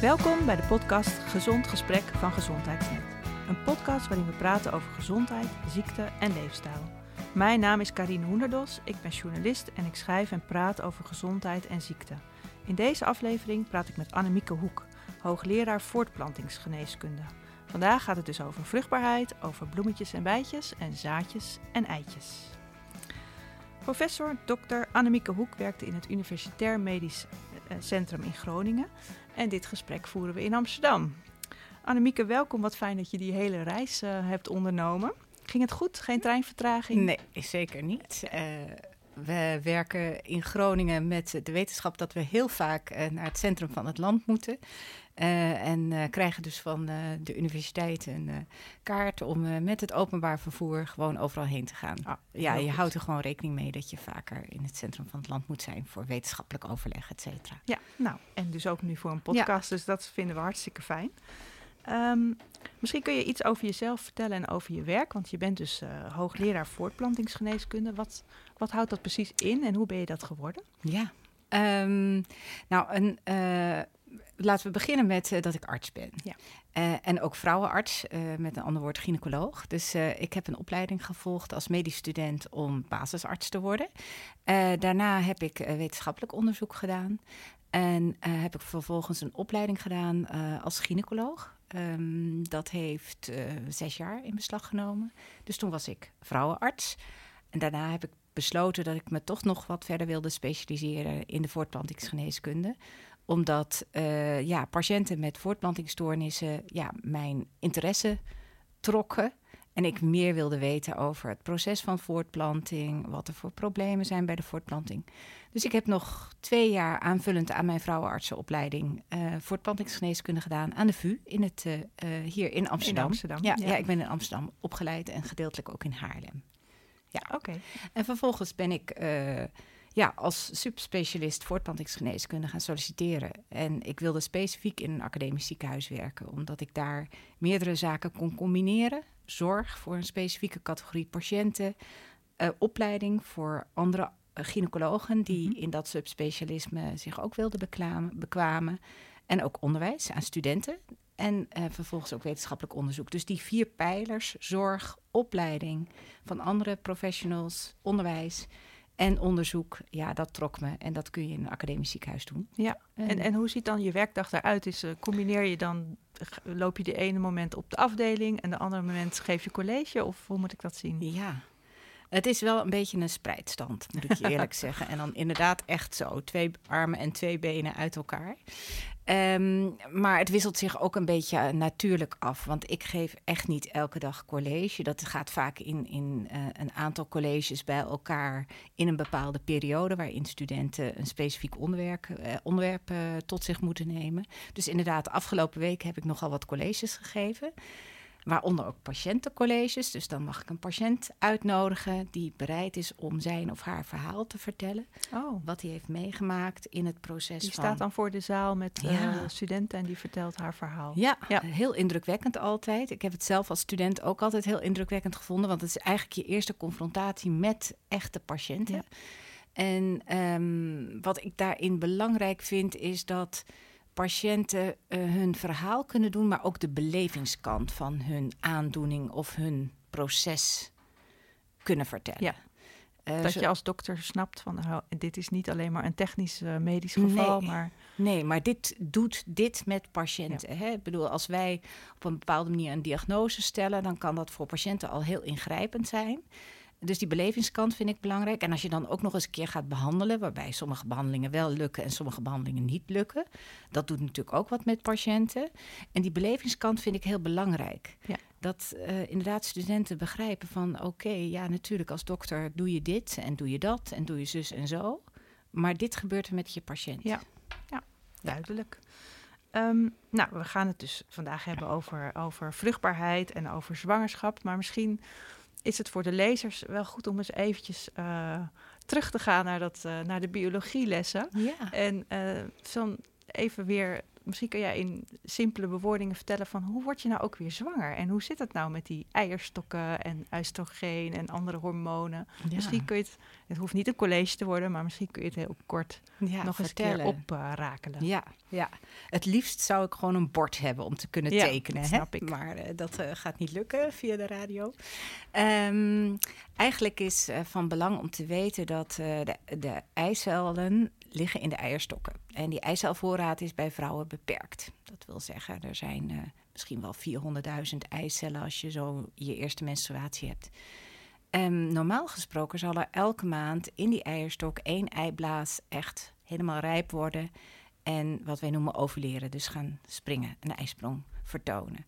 Welkom bij de podcast Gezond Gesprek van Gezondheidsnet. Een podcast waarin we praten over gezondheid, ziekte en leefstijl. Mijn naam is Karine Hoenderdos, ik ben journalist en ik schrijf en praat over gezondheid en ziekte. In deze aflevering praat ik met Annemieke Hoek, hoogleraar voortplantingsgeneeskunde. Vandaag gaat het dus over vruchtbaarheid, over bloemetjes en bijtjes en zaadjes en eitjes. Professor Dr. Annemieke Hoek werkte in het Universitair Medisch Centrum in Groningen en dit gesprek voeren we in Amsterdam. Annemieke, welkom. Wat fijn dat je die hele reis uh, hebt ondernomen. Ging het goed? Geen treinvertraging? Nee, zeker niet. Uh, we werken in Groningen met de wetenschap dat we heel vaak uh, naar het centrum van het land moeten. Uh, en krijgen dus van de universiteit een kaart om met het openbaar vervoer gewoon overal heen te gaan. Ah, ja, je goed. houdt er gewoon rekening mee dat je vaker in het centrum van het land moet zijn voor wetenschappelijk overleg, et cetera. Ja, nou, en dus ook nu voor een podcast, ja. dus dat vinden we hartstikke fijn. Um, misschien kun je iets over jezelf vertellen en over je werk, want je bent dus uh, hoogleraar voortplantingsgeneeskunde. Wat, wat houdt dat precies in en hoe ben je dat geworden? Ja, um, nou, een, uh, laten we beginnen met uh, dat ik arts ben. Ja. en ook vrouwenarts, met een ander woord gynaecoloog. Dus ik heb een opleiding gevolgd als medisch student om basisarts te worden. daarna heb ik wetenschappelijk onderzoek gedaan. En heb ik vervolgens een opleiding gedaan als gynaecoloog. Um, dat heeft zes jaar in beslag genomen. Dus toen was ik vrouwenarts. En daarna heb ik besloten dat ik me toch nog wat verder wilde specialiseren in de voortplantingsgeneeskunde. Omdat uh, ja, patiënten met voortplantingsstoornissen ja, mijn interesse trokken. En ik meer wilde weten over het proces van voortplanting, wat er voor problemen zijn bij de voortplanting. Dus ik heb nog twee jaar aanvullend aan mijn vrouwenartsenopleiding uh, voortplantingsgeneeskunde gedaan aan de VU in het, uh, hier in Amsterdam. In Amsterdam. Ja, ja. ja, ik ben in Amsterdam opgeleid en gedeeltelijk ook in Haarlem. Ja, oké. Okay. En vervolgens ben ik uh, ja, als subspecialist voortplantingsgeneeskunde gaan solliciteren. En ik wilde specifiek in een academisch ziekenhuis werken, omdat ik daar meerdere zaken kon combineren. Zorg voor een specifieke categorie patiënten, uh, opleiding voor andere gynaecologen die mm -hmm. in dat subspecialisme zich ook wilden beklamen, bekwamen. En ook onderwijs aan studenten. En uh, vervolgens ook wetenschappelijk onderzoek. Dus die vier pijlers, zorg, opleiding van andere professionals, onderwijs en onderzoek, ja, dat trok me. En dat kun je in een academisch ziekenhuis doen. Ja, en, en hoe ziet dan je werkdag eruit? Is, uh, combineer je dan, loop je de ene moment op de afdeling en de andere moment geef je college? Of hoe moet ik dat zien? Ja, het is wel een beetje een spreidstand, moet ik je eerlijk zeggen. En dan inderdaad echt zo, twee armen en twee benen uit elkaar. Um, maar het wisselt zich ook een beetje natuurlijk af. Want ik geef echt niet elke dag college. Dat gaat vaak in, in uh, een aantal colleges bij elkaar in een bepaalde periode... waarin studenten een specifiek onderwerp, uh, onderwerp uh, tot zich moeten nemen. Dus inderdaad, de afgelopen week heb ik nogal wat colleges gegeven... Waaronder ook patiëntencolleges. Dus dan mag ik een patiënt uitnodigen die bereid is om zijn of haar verhaal te vertellen. Oh. Wat hij heeft meegemaakt in het proces. Die van... staat dan voor de zaal met ja. uh, studenten en die vertelt haar verhaal. Ja, ja, heel indrukwekkend altijd. Ik heb het zelf als student ook altijd heel indrukwekkend gevonden. Want het is eigenlijk je eerste confrontatie met echte patiënten. Ja. En um, wat ik daarin belangrijk vind is dat patiënten uh, hun verhaal kunnen doen, maar ook de belevingskant van hun aandoening of hun proces kunnen vertellen. Ja. Uh, dat zo... je als dokter snapt van oh, dit is niet alleen maar een technisch uh, medisch geval, nee, maar. Nee, maar dit doet dit met patiënten. Ja. Hè? Ik bedoel, als wij op een bepaalde manier een diagnose stellen, dan kan dat voor patiënten al heel ingrijpend zijn. Dus die belevingskant vind ik belangrijk. En als je dan ook nog eens een keer gaat behandelen, waarbij sommige behandelingen wel lukken en sommige behandelingen niet lukken, dat doet natuurlijk ook wat met patiënten. En die belevingskant vind ik heel belangrijk. Ja. Dat uh, inderdaad studenten begrijpen van oké, okay, ja natuurlijk als dokter doe je dit en doe je dat en doe je zus en zo. Maar dit gebeurt er met je patiënt. Ja, ja duidelijk. Um, nou, we gaan het dus vandaag hebben over, over vruchtbaarheid en over zwangerschap. Maar misschien is het voor de lezers wel goed om eens eventjes uh, terug te gaan naar, dat, uh, naar de biologielessen. Ja. En uh, even weer misschien kun jij in simpele bewoordingen vertellen van hoe word je nou ook weer zwanger? En hoe zit het nou met die eierstokken en oestrogeen en andere hormonen? Misschien kun je het, het hoeft niet een college te worden, maar misschien kun je het heel kort nog eens vertellen. oprakelen. ja, ja, het liefst zou ik gewoon een bord hebben om te kunnen tekenen. Snap ik. Maar uh, dat uh, gaat niet lukken via de radio. Um, eigenlijk is uh, van belang om te weten dat de, de eicellen liggen in de eierstokken. En die eicelvoorraad is bij vrouwen beperkt. Dat wil zeggen, er zijn uh, misschien wel 400.000 eicellen als je zo je eerste menstruatie hebt. Um, normaal gesproken zal er elke maand in die eierstok één eiblaas echt helemaal rijp worden. En wat wij noemen ovuleren, dus gaan springen, een ijsprong vertonen.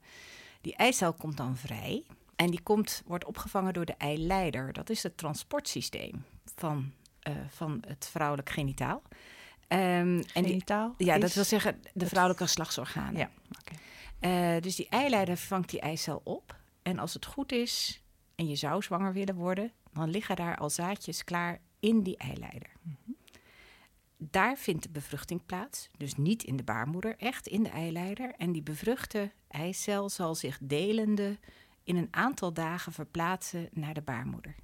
Die eicel komt dan vrij en die komt, wordt opgevangen door de eileider. Dat is het transportsysteem van uh, van het vrouwelijk genitaal. Um, genitaal? En ja, dat wil zeggen de vrouwelijke geslachtsorganen. Ja, okay. uh, dus die eileider vangt die eicel op. En als het goed is en je zou zwanger willen worden, dan liggen daar al zaadjes klaar in die eileider. Mm -hmm. Daar vindt de bevruchting plaats, dus niet in de baarmoeder, echt in de eileider. En die bevruchte eicel zal zich delende in een aantal dagen verplaatsen naar de baarmoeder.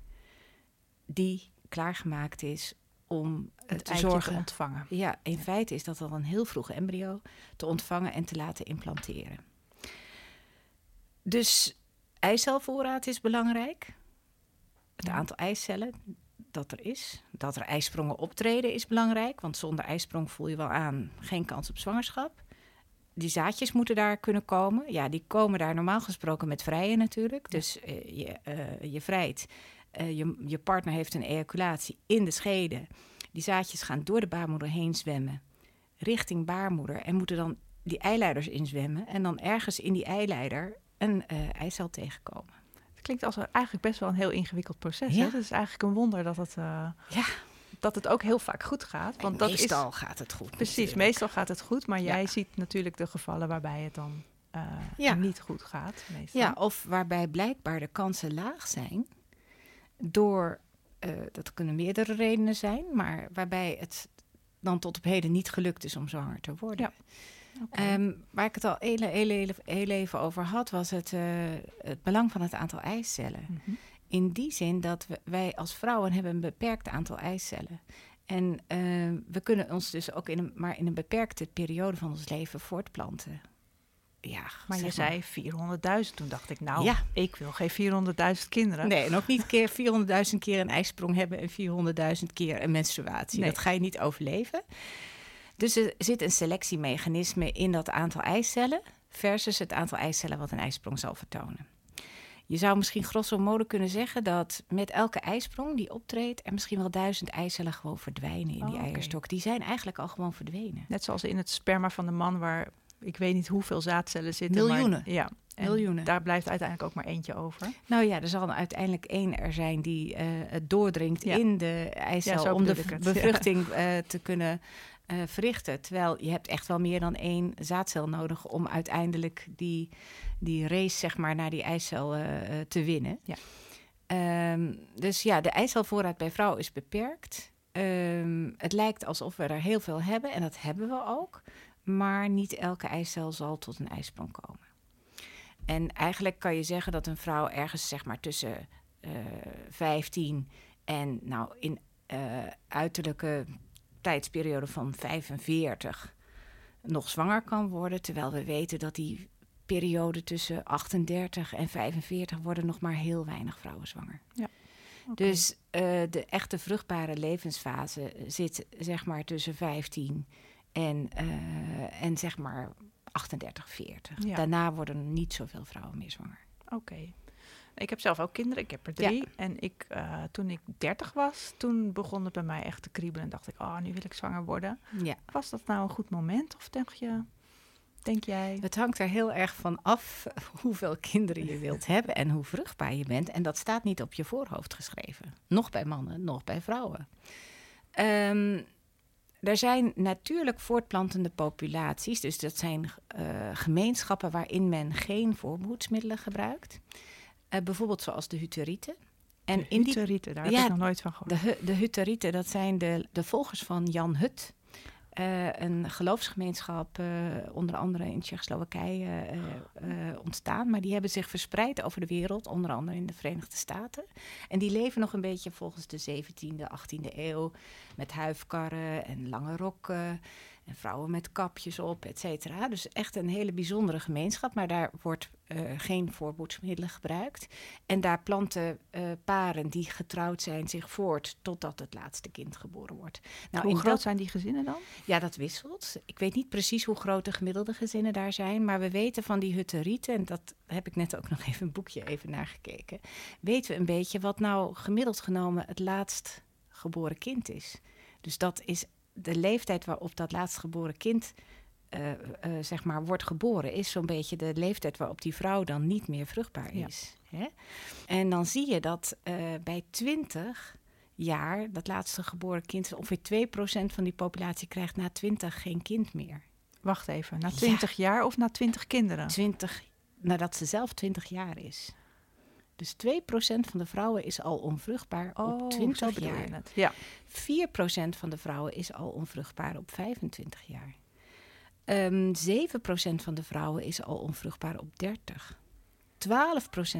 Die klaargemaakt is om het te zorgen te ontvangen. Ja, in feite is dat al een heel vroeg embryo te ontvangen en te laten implanteren. Dus eicelvoorraad is belangrijk. Het aantal eicellen dat er is. Dat er ijsprongen optreden is belangrijk. Want zonder ijsprong voel je wel aan geen kans op zwangerschap. Die zaadjes moeten daar kunnen komen. Ja, die komen daar normaal gesproken met vrijen natuurlijk. Dus uh, je, uh, je vrijt uh, je, je partner heeft een ejaculatie in de schede. Die zaadjes gaan door de baarmoeder heen zwemmen, richting baarmoeder. En moeten dan die eileiders inzwemmen. En dan ergens in die eileider een uh, eicel tegenkomen. Het klinkt als eigenlijk best wel een heel ingewikkeld proces. Ja. Hè? Het is eigenlijk een wonder dat het, uh, ja. dat het ook heel vaak goed gaat. Want dat meestal gaat het goed. Precies, natuurlijk. meestal gaat het goed. Maar jij ziet natuurlijk de gevallen waarbij het dan ja. niet goed gaat. Meestal. Ja, of waarbij blijkbaar de kansen laag zijn door, uh, dat kunnen meerdere redenen zijn, maar waarbij het dan tot op heden niet gelukt is om zwanger te worden. Ja. Okay. Um, ehm, waar ik het al heel, heel, heel, even over had, was het, uh, het belang van het aantal eicellen. Mm -hmm. In die zin dat we, wij als vrouwen hebben een beperkt aantal eicellen. En uh, we kunnen ons dus ook in een, maar in een beperkte periode van ons leven voortplanten ja, maar je zei 400.000. Toen dacht ik, nou, ja. ik wil geen 400.000 kinderen. Nee, en ook niet keer 400.000 keer een ijsprong hebben en 400.000 keer een menstruatie. Dat ga je niet overleven. Dus er zit een selectiemechanisme in dat aantal eicellen versus het aantal eicellen wat een ijsprong zal vertonen. Je zou misschien grosso modo kunnen zeggen dat met elke ijsprong die optreedt, er misschien wel duizend eicellen gewoon verdwijnen in die oh, eierstok. Die zijn eigenlijk al gewoon verdwenen. Net zoals in het sperma van de man, waar ik weet niet hoeveel zaadcellen zitten. Miljoenen. Maar, ja, Miljoenen. Daar blijft uiteindelijk ook maar eentje over. Nou ja, er zal uiteindelijk één er zijn die uh, het doordringt in de eicel om de bevruchting uh, te kunnen uh, verrichten. Terwijl je hebt echt wel meer dan één zaadcel nodig om uiteindelijk die, die race zeg maar, naar die eicel te winnen. Ja. Um, dus ja, de eicelvoorraad bij vrouwen is beperkt. Um, het lijkt alsof we er heel veel hebben en dat hebben we ook maar niet elke eicel zal tot een ijsprong komen. En eigenlijk kan je zeggen dat een vrouw ergens zeg maar tussen uh, eh, 15 en nou in uh, uiterlijke tijdsperiode van 45 nog zwanger kan worden, terwijl we weten dat die periode tussen 38 en 45 worden nog maar heel weinig vrouwen zwanger. Ja. Dus uh, de echte vruchtbare levensfase zit zeg maar tussen 15 en, uh, en zeg maar 38, 40. Daarna worden niet zoveel vrouwen meer zwanger. Oké. Ik heb zelf ook kinderen, ik heb er drie. En ik, uh, toen ik 30 was, toen begon het bij mij echt te kriebelen. En dacht ik, oh, nu wil ik zwanger worden. Ja. Was dat nou een goed moment? Of denk je, denk jij? Het hangt er heel erg van af hoeveel kinderen je wilt hebben en hoe vruchtbaar je bent. En dat staat niet op je voorhoofd geschreven. Nog bij mannen, nog bij vrouwen. Um, er zijn natuurlijk voortplantende populaties, dus dat zijn uh, gemeenschappen waarin men geen voorbehoedsmiddelen gebruikt. Uh, bijvoorbeeld zoals de Hutterieten. En de die, daar heb ik nog nooit van gehoord. De, de Hutterieten, dat zijn de, de volgers van Jan Hut. Uh, een geloofsgemeenschap, uh, onder andere in Tsjechoslowakije, uh, ontstaan. Maar die hebben zich verspreid over de wereld, onder andere in de Verenigde Staten. En die leven nog een beetje volgens de 17e, 18e eeuw. Met huifkarren en lange rokken. En vrouwen met kapjes op, et cetera. Dus echt een hele bijzondere gemeenschap. Maar daar wordt uh, geen voorboedsmiddelen gebruikt. En daar planten uh, paren die getrouwd zijn zich voort totdat het laatste kind geboren wordt. Nou, hoe groot zijn die gezinnen dan? Ja, dat wisselt. Ik weet niet precies hoe groot de gemiddelde gezinnen daar zijn. Maar we weten van die hutterieten, en dat heb ik net ook nog even een boekje even naar gekeken. Weten we een beetje wat nou gemiddeld genomen het laatst geboren kind is. Dus dat is de leeftijd waarop dat laatstgeboren kind uh, uh, zeg maar wordt geboren, is zo'n beetje de leeftijd waarop die vrouw dan niet meer vruchtbaar is. Ja. Hè? En dan zie je dat uh, bij 20 jaar, dat laatste geboren kind, ongeveer 2% van die populatie krijgt na 20 geen kind meer. Wacht even, na 20 ja. jaar of na 20 kinderen? 20, nadat ze zelf 20 jaar is. Dus 2% van de vrouwen is al onvruchtbaar oh, op 20 jaar. Het. Ja. 4% van de vrouwen is al onvruchtbaar op 25 jaar. Um, 7% van de vrouwen is al onvruchtbaar op 30. 12%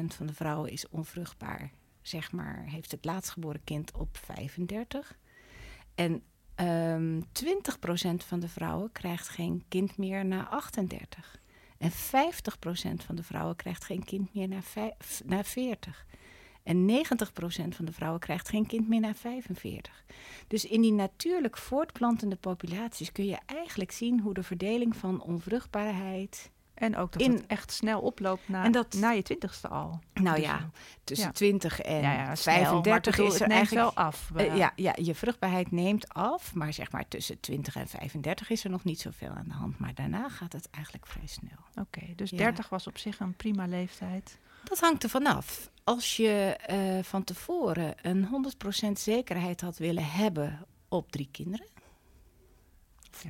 van de vrouwen is onvruchtbaar, zeg maar, heeft het laatstgeboren kind op 35. En um, 20% van de vrouwen krijgt geen kind meer na 38. En 50% van de vrouwen krijgt geen kind meer na, na 40. En 90% van de vrouwen krijgt geen kind meer na 45. Dus in die natuurlijk voortplantende populaties kun je eigenlijk zien hoe de verdeling van onvruchtbaarheid. En ook dat in, het echt snel oploopt na, dat, na je twintigste al. Nou dus ja, tussen ja. 20 en ja, ja, 35 snel, is er eigenlijk wel af. Uh, ja, ja, je vruchtbaarheid neemt af, maar zeg maar tussen 20 en 35 is er nog niet zoveel aan de hand. Maar daarna gaat het eigenlijk vrij snel. Oké, okay, dus 30 was op zich een prima leeftijd. Dat hangt er vanaf. Als je uh, van tevoren een 100% zekerheid had willen hebben op drie kinderen, of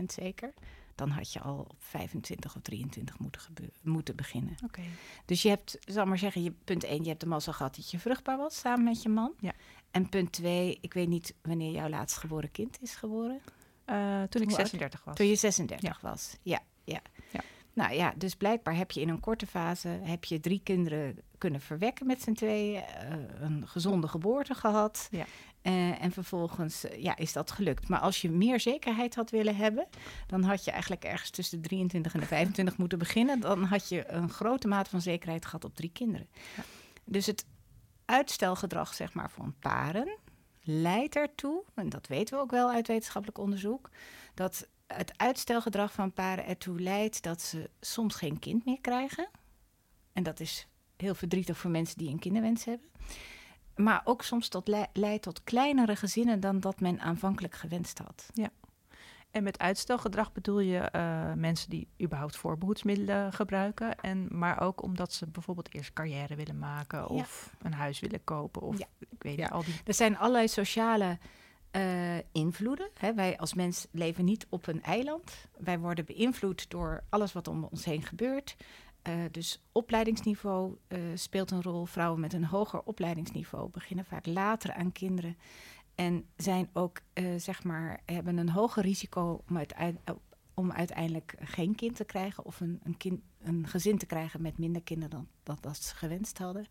90% zeker, dan had je al op 25 of 23 moeten, moeten beginnen. Okay. Dus je hebt, zal maar zeggen, je, punt 1, je hebt de mazzel gehad dat je vruchtbaar was samen met je man. Ja. En punt 2, ik weet niet wanneer jouw laatst geboren kind is geboren. Uh, toen ik 36 was. Toen je 36 ja. was, ja. ja. ja. Nou ja, dus blijkbaar heb je in een korte fase heb je drie kinderen kunnen verwekken met z'n tweeën, uh, een gezonde geboorte gehad. Ja. Uh, en vervolgens uh, ja, is dat gelukt. Maar als je meer zekerheid had willen hebben, dan had je eigenlijk ergens tussen de 23 en de 25 moeten beginnen. Dan had je een grote mate van zekerheid gehad op drie kinderen. Ja. Dus het uitstelgedrag, zeg maar, van paren leidt ertoe, en dat weten we ook wel uit wetenschappelijk onderzoek, dat het uitstelgedrag van paren ertoe leidt dat ze soms geen kind meer krijgen. En dat is heel verdrietig voor mensen die een kinderwens hebben. Maar ook soms tot le leidt tot kleinere gezinnen dan dat men aanvankelijk gewenst had. Ja. En met uitstelgedrag bedoel je uh, mensen die überhaupt voorbehoedsmiddelen gebruiken. En, maar ook omdat ze bijvoorbeeld eerst carrière willen maken of ja. een huis willen kopen. Of ja. ik weet niet, al die... Er zijn allerlei sociale uh, invloeden. Hè. Wij als mens leven niet op een eiland. Wij worden beïnvloed door alles wat om ons heen gebeurt. Uh, dus opleidingsniveau uh, speelt een rol. Vrouwen met een hoger opleidingsniveau beginnen vaak later aan kinderen. En zijn ook, zeg maar, hebben een hoger risico om, om uiteindelijk geen kind te krijgen of een, een, kind, een gezin te krijgen met minder kinderen dan dat ze gewenst hadden.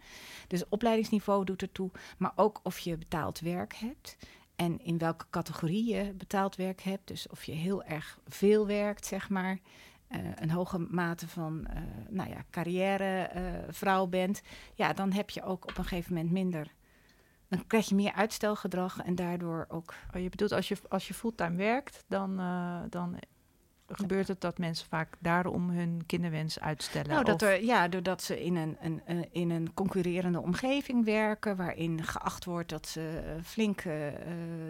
Dus opleidingsniveau doet ertoe, maar ook of je betaald werk hebt en in welke categorie je betaald werk hebt. Dus of je heel erg veel werkt, zeg maar. Uh, een hoge mate van uh, nou ja, carrièrevrouw uh, bent. Ja, dan heb je ook op een gegeven moment minder. Dan krijg je meer uitstelgedrag en daardoor ook. Oh, je bedoelt als je, als je fulltime werkt, dan, dan gebeurt het dat mensen vaak daarom hun kinderwens uitstellen? Nou, dat er, ja, doordat ze in een, een, een, in een concurrerende omgeving werken, waarin geacht wordt dat ze flink uh,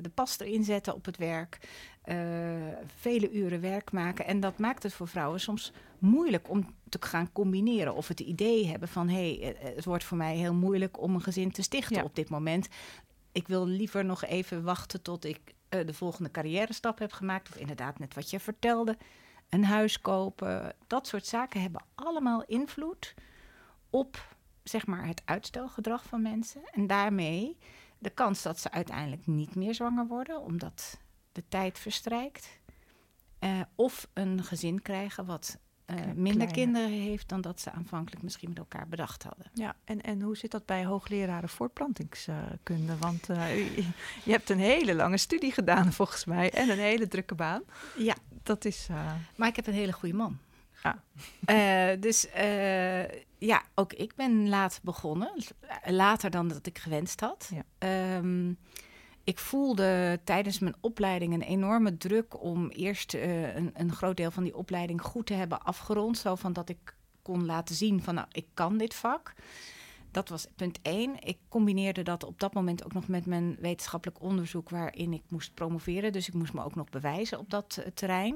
de pas erin zetten op het werk, uh, vele uren werk maken. En dat maakt het voor vrouwen soms moeilijk om te gaan combineren. Of het idee hebben van hé, hey, het wordt voor mij heel moeilijk om een gezin te stichten ja. op dit moment. Ik wil liever nog even wachten tot ik de volgende carrière stap heb gemaakt. Of inderdaad, net wat je vertelde, een huis kopen. Dat soort zaken hebben allemaal invloed op zeg maar, het uitstelgedrag van mensen. En daarmee de kans dat ze uiteindelijk niet meer zwanger worden, omdat de tijd verstrijkt. Uh, of een gezin krijgen wat uh, minder kinderen heeft dan dat ze aanvankelijk misschien met elkaar bedacht hadden. Ja, en, en hoe zit dat bij hoogleraren voortplantingskunde? Want uh, je hebt een hele lange studie gedaan volgens mij en een hele drukke baan. Ja. Dat is... Maar ik heb een hele goede man. Ah. dus ja, ook ik ben laat begonnen. Later dan dat ik gewenst had. Ja. Um, ik voelde tijdens mijn opleiding een enorme druk om eerst uh, een, een, groot deel van die opleiding goed te hebben afgerond. Zo van dat ik kon laten zien van nou, ik kan dit vak. Dat was punt één. Ik combineerde dat op dat moment ook nog met mijn wetenschappelijk onderzoek waarin ik moest promoveren. Dus ik moest me ook nog bewijzen op dat uh, terrein.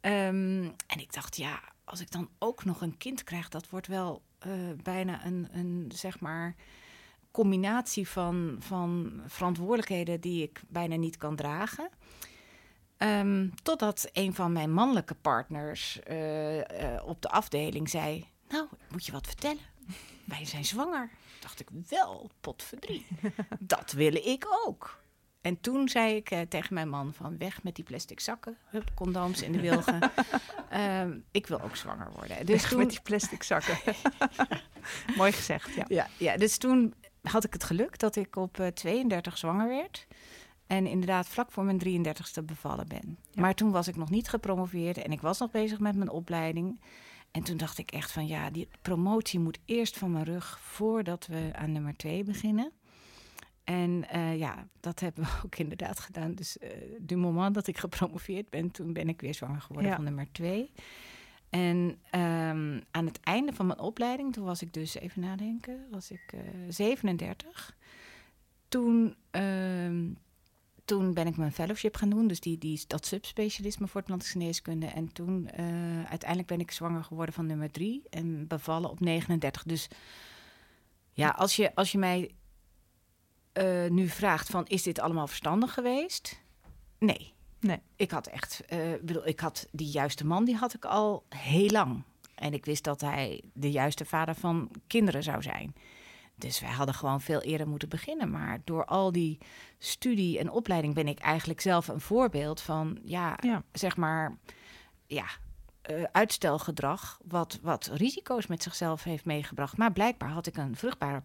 Um, en ik dacht, ja, als ik dan ook nog een kind krijg, dat wordt wel uh, bijna een, een zeg maar combinatie van, van verantwoordelijkheden die ik bijna niet kan dragen. Um, totdat een van mijn mannelijke partners uh, uh, op de afdeling zei: Nou, ik moet je wat vertellen. Wij zijn zwanger. Dacht ik wel, potverdrie. Dat wil ik ook. En toen zei ik uh, tegen mijn man van weg met die plastic zakken, hup, condooms in de wilgen. um, ik wil ook zwanger worden. Dus weg toen... met die plastic zakken. Mooi gezegd, ja. ja. Ja, dus toen had ik het geluk dat ik op uh, eh, 32 zwanger werd. En inderdaad vlak voor mijn 33ste bevallen ben. Maar toen was ik nog niet gepromoveerd en ik was nog bezig met mijn opleiding. En toen dacht ik echt van ja, die promotie moet eerst van mijn rug voordat we aan nummer 2 beginnen. En uh, ja, dat hebben we ook inderdaad gedaan. Dus uh, du moment dat ik gepromoveerd ben, toen ben ik weer zwanger geworden ja. van nummer 2. En um, aan het einde van mijn opleiding, toen was ik dus, even nadenken, was ik uh, 37. Toen, um, toen ben ik mijn fellowship gaan doen, dus die, die, dat subspecialisme voor geneeskunde. En toen, uh, uiteindelijk ben ik zwanger geworden van nummer 3 en bevallen op 39. Dus ja, als je, als je mij uh, nu vraagt van, is dit allemaal verstandig geweest? Nee. Nee. Ik had echt, uh, bedoel, ik had die juiste man, die had ik al heel lang. En ik wist dat hij de juiste vader van kinderen zou zijn. Dus wij hadden gewoon veel eerder moeten beginnen. Maar door al die studie en opleiding ben ik eigenlijk zelf een voorbeeld van, ja, ja. zeg maar, ja, uh, uitstelgedrag, wat, wat risico's met zichzelf heeft meegebracht. Maar blijkbaar had ik een vruchtbare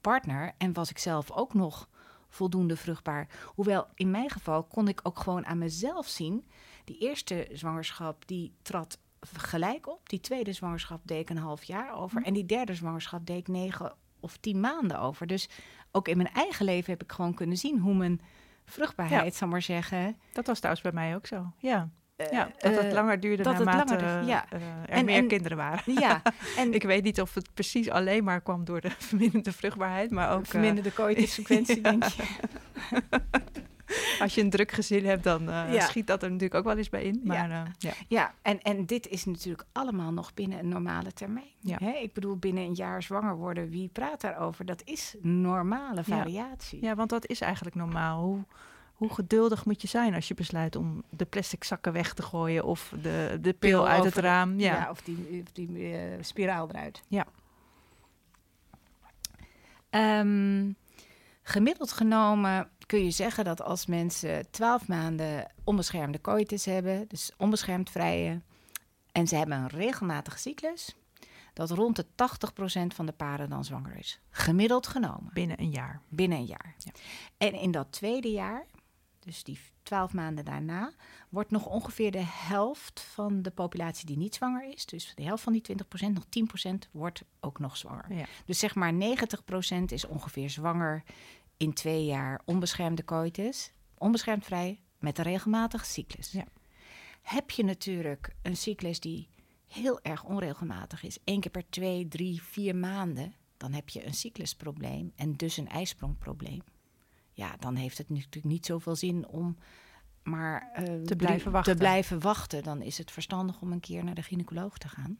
partner en was ik zelf ook nog voldoende vruchtbaar. Hoewel in mijn geval kon ik ook gewoon aan mezelf zien. Die eerste zwangerschap die trad gelijk op. Die tweede zwangerschap deed ik een half jaar over. En die derde zwangerschap deed ik negen of tien maanden over. Dus ook in mijn eigen leven heb ik gewoon kunnen zien hoe mijn vruchtbaarheid, ja. zal maar zeggen. Dat was trouwens bij mij ook zo. Ja. Eh, ja, dat het eh, langer duurde dat naarmate het langer, ja. Uh, er en, meer en, kinderen waren. Ja, en ik weet niet of het precies alleen maar kwam door de verminderde vruchtbaarheid, maar ook... Verminderde coitusfrequentie, denk je. Als je een druk gezin hebt, dan uh, ja. schiet dat er natuurlijk ook wel eens bij in. Maar, ja, ja. ja en, en dit is natuurlijk allemaal nog binnen een normale termijn. Ja. Hè? Ik bedoel, binnen een jaar zwanger worden, wie praat daarover? Dat is normale variatie. Ja, want dat is eigenlijk normaal. Hoe hoe geduldig moet je zijn als je besluit om de plastic zakken weg te gooien of de, de pil, pil uit het raam? Ja, ja of die, of die uh, spiraal eruit. Ja. Um, gemiddeld genomen kun je zeggen dat als mensen 12 maanden onbeschermde coitus hebben, dus onbeschermd vrije, en ze hebben een regelmatige cyclus, dat rond de 80% van de paren dan zwanger is. Gemiddeld genomen. Binnen een jaar. Binnen een jaar. Ja. En in dat tweede jaar dus die twaalf maanden daarna, wordt nog ongeveer de helft van de populatie die niet zwanger is. Dus de helft van die 20%, nog 10% wordt ook nog zwanger. Ja. Dus zeg maar 90% is ongeveer zwanger in twee jaar onbeschermde coitus, onbeschermd vrij, met een regelmatige cyclus. Ja. Heb je natuurlijk een cyclus die heel erg onregelmatig is, één keer per twee, drie, vier maanden, dan heb je een cyclusprobleem en dus een ijsprongprobleem ja, dan heeft het natuurlijk niet zoveel zin om maar uh, te, blijven wachten. te blijven wachten. Dan is het verstandig om een keer naar de gynaecoloog te gaan.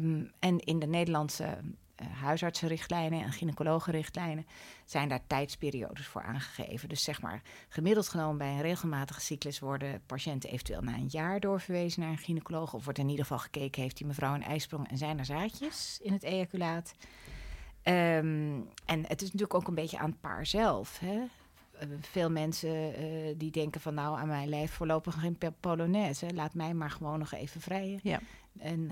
Um, en in de Nederlandse uh, huisartsenrichtlijnen en gynaecologenrichtlijnen zijn daar tijdsperiodes voor aangegeven. Dus zeg maar, gemiddeld genomen bij een regelmatige cyclus worden patiënten eventueel na een jaar doorverwezen naar een gynaecoloog. Of wordt in ieder geval gekeken, heeft die mevrouw een ijsprong en zijn er zaadjes in het ejaculaat? Um, en het is natuurlijk ook een beetje aan het paar zelf. Hè? veel mensen die denken van nou aan mijn lijf voorlopig geen polonaise. Laat mij maar gewoon nog even vrijen. Ja. En,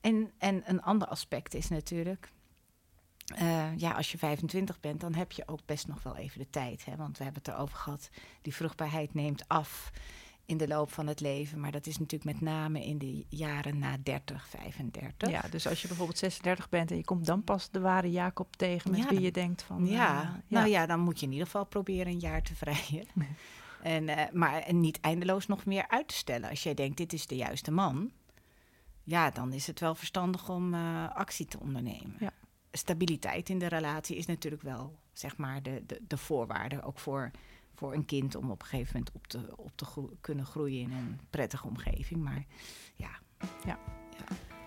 en, en een ander aspect is natuurlijk ja, als je 25 bent, dan heb je ook best nog wel even de tijd. Hè? Want we hebben het erover gehad, die vruchtbaarheid neemt af in de loop van het leven. Maar dat is natuurlijk met name in de jaren na 30, 35. Ja, dus als je bijvoorbeeld 36 bent en je komt dan pas de ware Jacob tegen met wie je denkt van... Ja, uh, nou ja, dan moet je in ieder geval proberen een jaar te vrijen. En, uh, maar en niet eindeloos nog meer uit te stellen. Als jij denkt, dit is de juiste man... Ja, dan is het wel verstandig om actie te ondernemen. Ja stabiliteit in de relatie is natuurlijk wel zeg maar de, de, de voorwaarde ook voor, voor een kind om op een gegeven moment op te, op te kunnen groeien in een prettige omgeving. Maar ja. ja.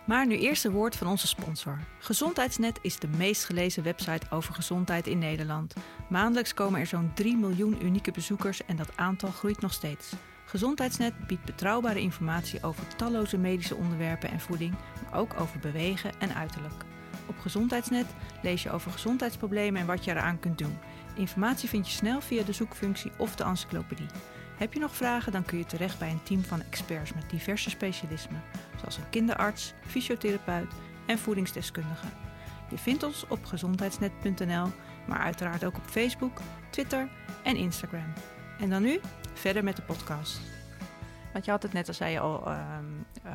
Maar nu eerst een woord van onze sponsor. Gezondheidsnet is de meest gelezen website over gezondheid in Nederland. Maandelijks komen er zo'n 3 miljoen unieke bezoekers en dat aantal groeit nog steeds. Gezondheidsnet biedt betrouwbare informatie over talloze medische onderwerpen en voeding, maar ook over bewegen en uiterlijk. Op Gezondheidsnet lees je over gezondheidsproblemen en wat je eraan kunt doen. Informatie vind je snel via de zoekfunctie of de encyclopedie. Heb je nog vragen, dan kun je terecht bij een team van experts met diverse specialismen, zoals een kinderarts, fysiotherapeut en voedingsdeskundige. Je vindt ons op gezondheidsnet.nl, maar uiteraard ook op Facebook, Twitter en Instagram. En dan nu verder met de podcast. Want je had het net, al zei je al, uh, uh,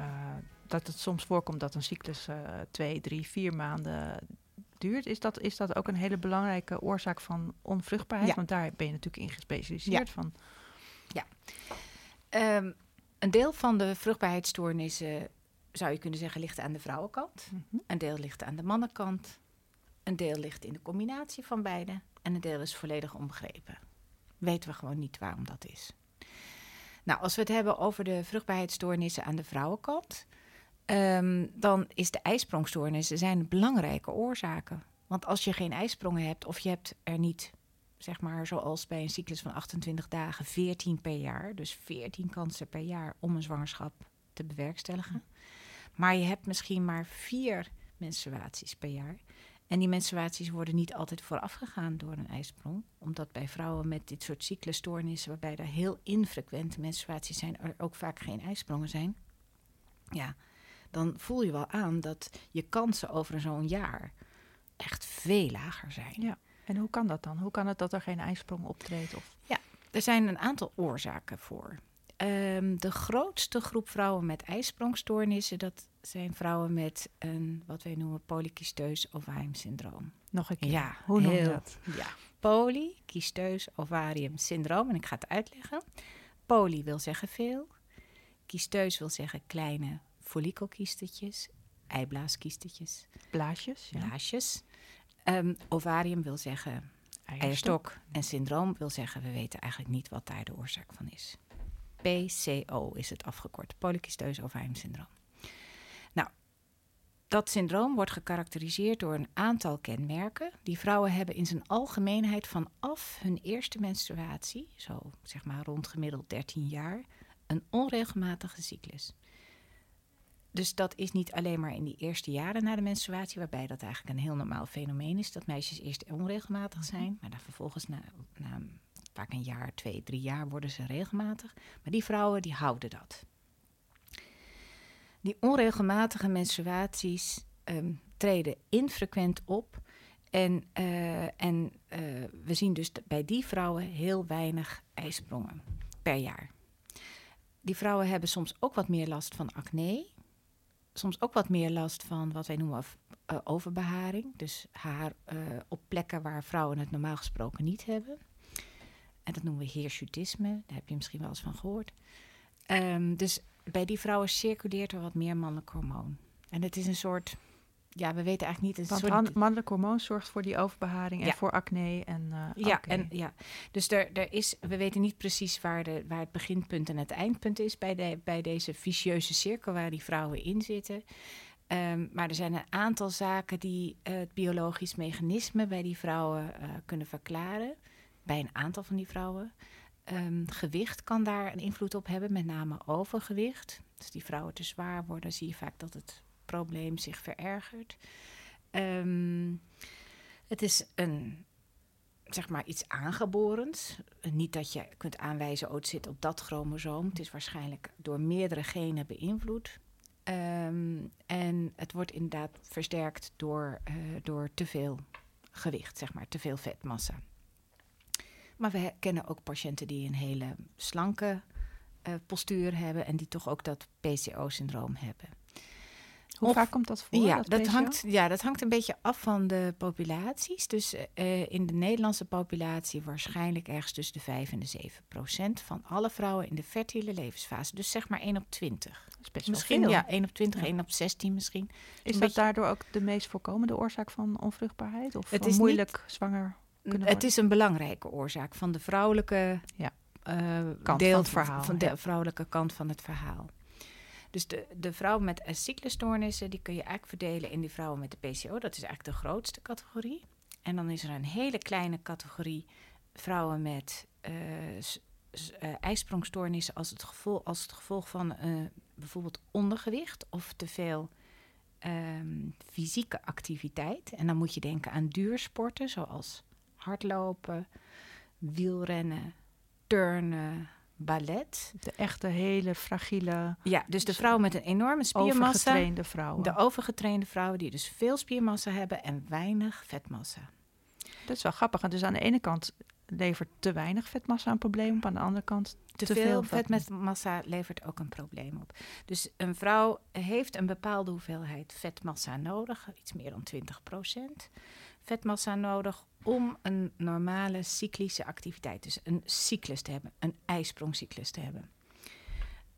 dat het soms voorkomt dat een cyclus uh, twee, drie, vier maanden duurt. Is dat, is dat ook een hele belangrijke oorzaak van onvruchtbaarheid? Want daar ben je natuurlijk in gespecialiseerd ja. van. Ja. Um, een deel van de vruchtbaarheidsstoornissen, zou je kunnen zeggen, ligt aan de vrouwenkant. Mm -hmm. Een deel ligt aan de mannenkant. Een deel ligt in de combinatie van beide. En een deel is volledig onbegrepen. Weten we gewoon niet waarom dat is. Nou, als we het hebben over de vruchtbaarheidsstoornissen aan de vrouwenkant, Um, dan is de ijsprongstoornissen zijn belangrijke oorzaken. Want als je geen ijsprongen hebt of je hebt er niet, zeg maar zoals bij een cyclus van 28 dagen, 14 per jaar, dus 14 kansen per jaar om een zwangerschap te bewerkstelligen. Maar je hebt misschien maar vier menstruaties per jaar. En die menstruaties worden niet altijd voorafgegaan door een ijsprong. Omdat bij vrouwen met dit soort cyclusstoornissen, waarbij er heel infrequente menstruaties zijn, er ook vaak geen ijsprongen zijn. Ja, dan voel je wel aan dat je kansen over zo'n jaar echt veel lager zijn. Ja. En hoe kan dat dan? Hoe kan het dat er geen ijsprong optreedt? Of? Ja, er zijn een aantal oorzaken voor. Um, de grootste groep vrouwen met ijsprongstoornissen, dat zijn vrouwen met een wat wij noemen polycysteus ovarium syndroom. Nog een keer. Ja, hoe noem je dat? Ja, polycysteus ovarium syndroom. En ik ga het uitleggen. Poly wil zeggen veel. Cysteus wil zeggen kleine follikelkiestetjes, eiblaaskiestetjes. Blaasjes. Ja. Blaasjes. Um, ovarium wil zeggen eierstok. En syndroom wil zeggen, we weten eigenlijk niet wat daar de oorzaak van is. PCO is het afgekort, polycysteus ovarium syndroom. Nou, dat syndroom wordt gekarakteriseerd door een aantal kenmerken die vrouwen hebben in zijn algemeenheid vanaf hun eerste menstruatie, zo zeg maar rond gemiddeld 13 jaar, een onregelmatige cyclus. Dus dat is niet alleen maar in die eerste jaren na de menstruatie, waarbij dat eigenlijk een heel normaal fenomeen is, dat meisjes eerst onregelmatig mhm. zijn, maar dan vervolgens na, na vaak een jaar, twee, drie jaar worden ze regelmatig. Maar die vrouwen die houden dat. Die onregelmatige menstruaties um, treden infrequent op. En, uh, en uh, we zien dus bij die vrouwen heel weinig ijsprongen per jaar. Die vrouwen hebben soms ook wat meer last van acne soms ook wat meer last van wat wij noemen uh, overbeharing. Dus haar uh, op plekken waar vrouwen het normaal gesproken niet hebben. En dat noemen we hirsutisme. Daar heb je misschien wel eens van gehoord. Um, dus bij die vrouwen circuleert er wat meer mannelijk hormoon. En het is een soort ja, we weten eigenlijk niet. Want soort... mannelijk hormoon zorgt voor die overbeharing en voor acne. En, uh, ja, en, ja, dus er, er is, we weten niet precies waar, de, waar het beginpunt en het eindpunt is bij, de, bij deze vicieuze cirkel waar die vrouwen in zitten. Um, maar er zijn een aantal zaken die uh, het biologisch mechanisme bij die vrouwen uh, kunnen verklaren. Bij een aantal van die vrouwen. Um, gewicht kan daar een invloed op hebben, met name overgewicht. Als die vrouwen te zwaar worden, zie je vaak dat het probleem zich verergert. Um, het is een zeg maar iets aangeborens. Niet dat je kunt aanwijzen, oh, het zit op dat chromosoom. Het is waarschijnlijk door meerdere genen beïnvloed. Ehm, en het wordt inderdaad versterkt door, uh, door te veel gewicht, zeg maar, te veel vetmassa. Maar we kennen ook patiënten die een hele slanke uh, postuur hebben en die toch ook dat PCO-syndroom hebben. Hoe vaak komt dat voor? Ja dat, hangt, ja, dat hangt een beetje af van de populaties. Dus uh, in de Nederlandse populatie waarschijnlijk ergens tussen de 5 en de 7 procent van alle vrouwen in de fertile levensfase. Dus zeg maar 1 op 20. Dat is best misschien veel. ja, 1 op 20, ja. 1 op 16 misschien. Is dat daardoor ook de meest voorkomende oorzaak van onvruchtbaarheid? Of het is moeilijk niet, zwanger kunnen Het is een belangrijke oorzaak van de vrouwelijke ja. uh, kant deel van het verhaal. Van de ja. vrouwelijke kant van het verhaal. Dus de, de vrouwen met cyclusstoornissen, die kun je eigenlijk verdelen in die vrouwen met de PCO. Dat is eigenlijk de grootste categorie. En dan is er een hele kleine categorie vrouwen met uh, ijsprongstoornissen als het gevolg, als het gevolg van uh, bijvoorbeeld ondergewicht of te veel um, fysieke activiteit. En dan moet je denken aan duursporten zoals hardlopen, wielrennen, turnen, ballet. De echte hele fragiele. Ja, dus de vrouwen met een enorme spiermassa. Overgetrainde vrouwen. De overgetrainde vrouwen die dus veel spiermassa hebben en weinig vetmassa. Dat is wel grappig. Dus aan de ene kant levert te weinig vetmassa een probleem op. Aan de andere kant te, te veel vetmassa levert ook een probleem op. Dus een vrouw heeft een bepaalde hoeveelheid vetmassa nodig, iets meer dan 20 procent. Vetmassa nodig om een normale cyclische activiteit, dus een cyclus te hebben, een ijsprongcyclus te hebben.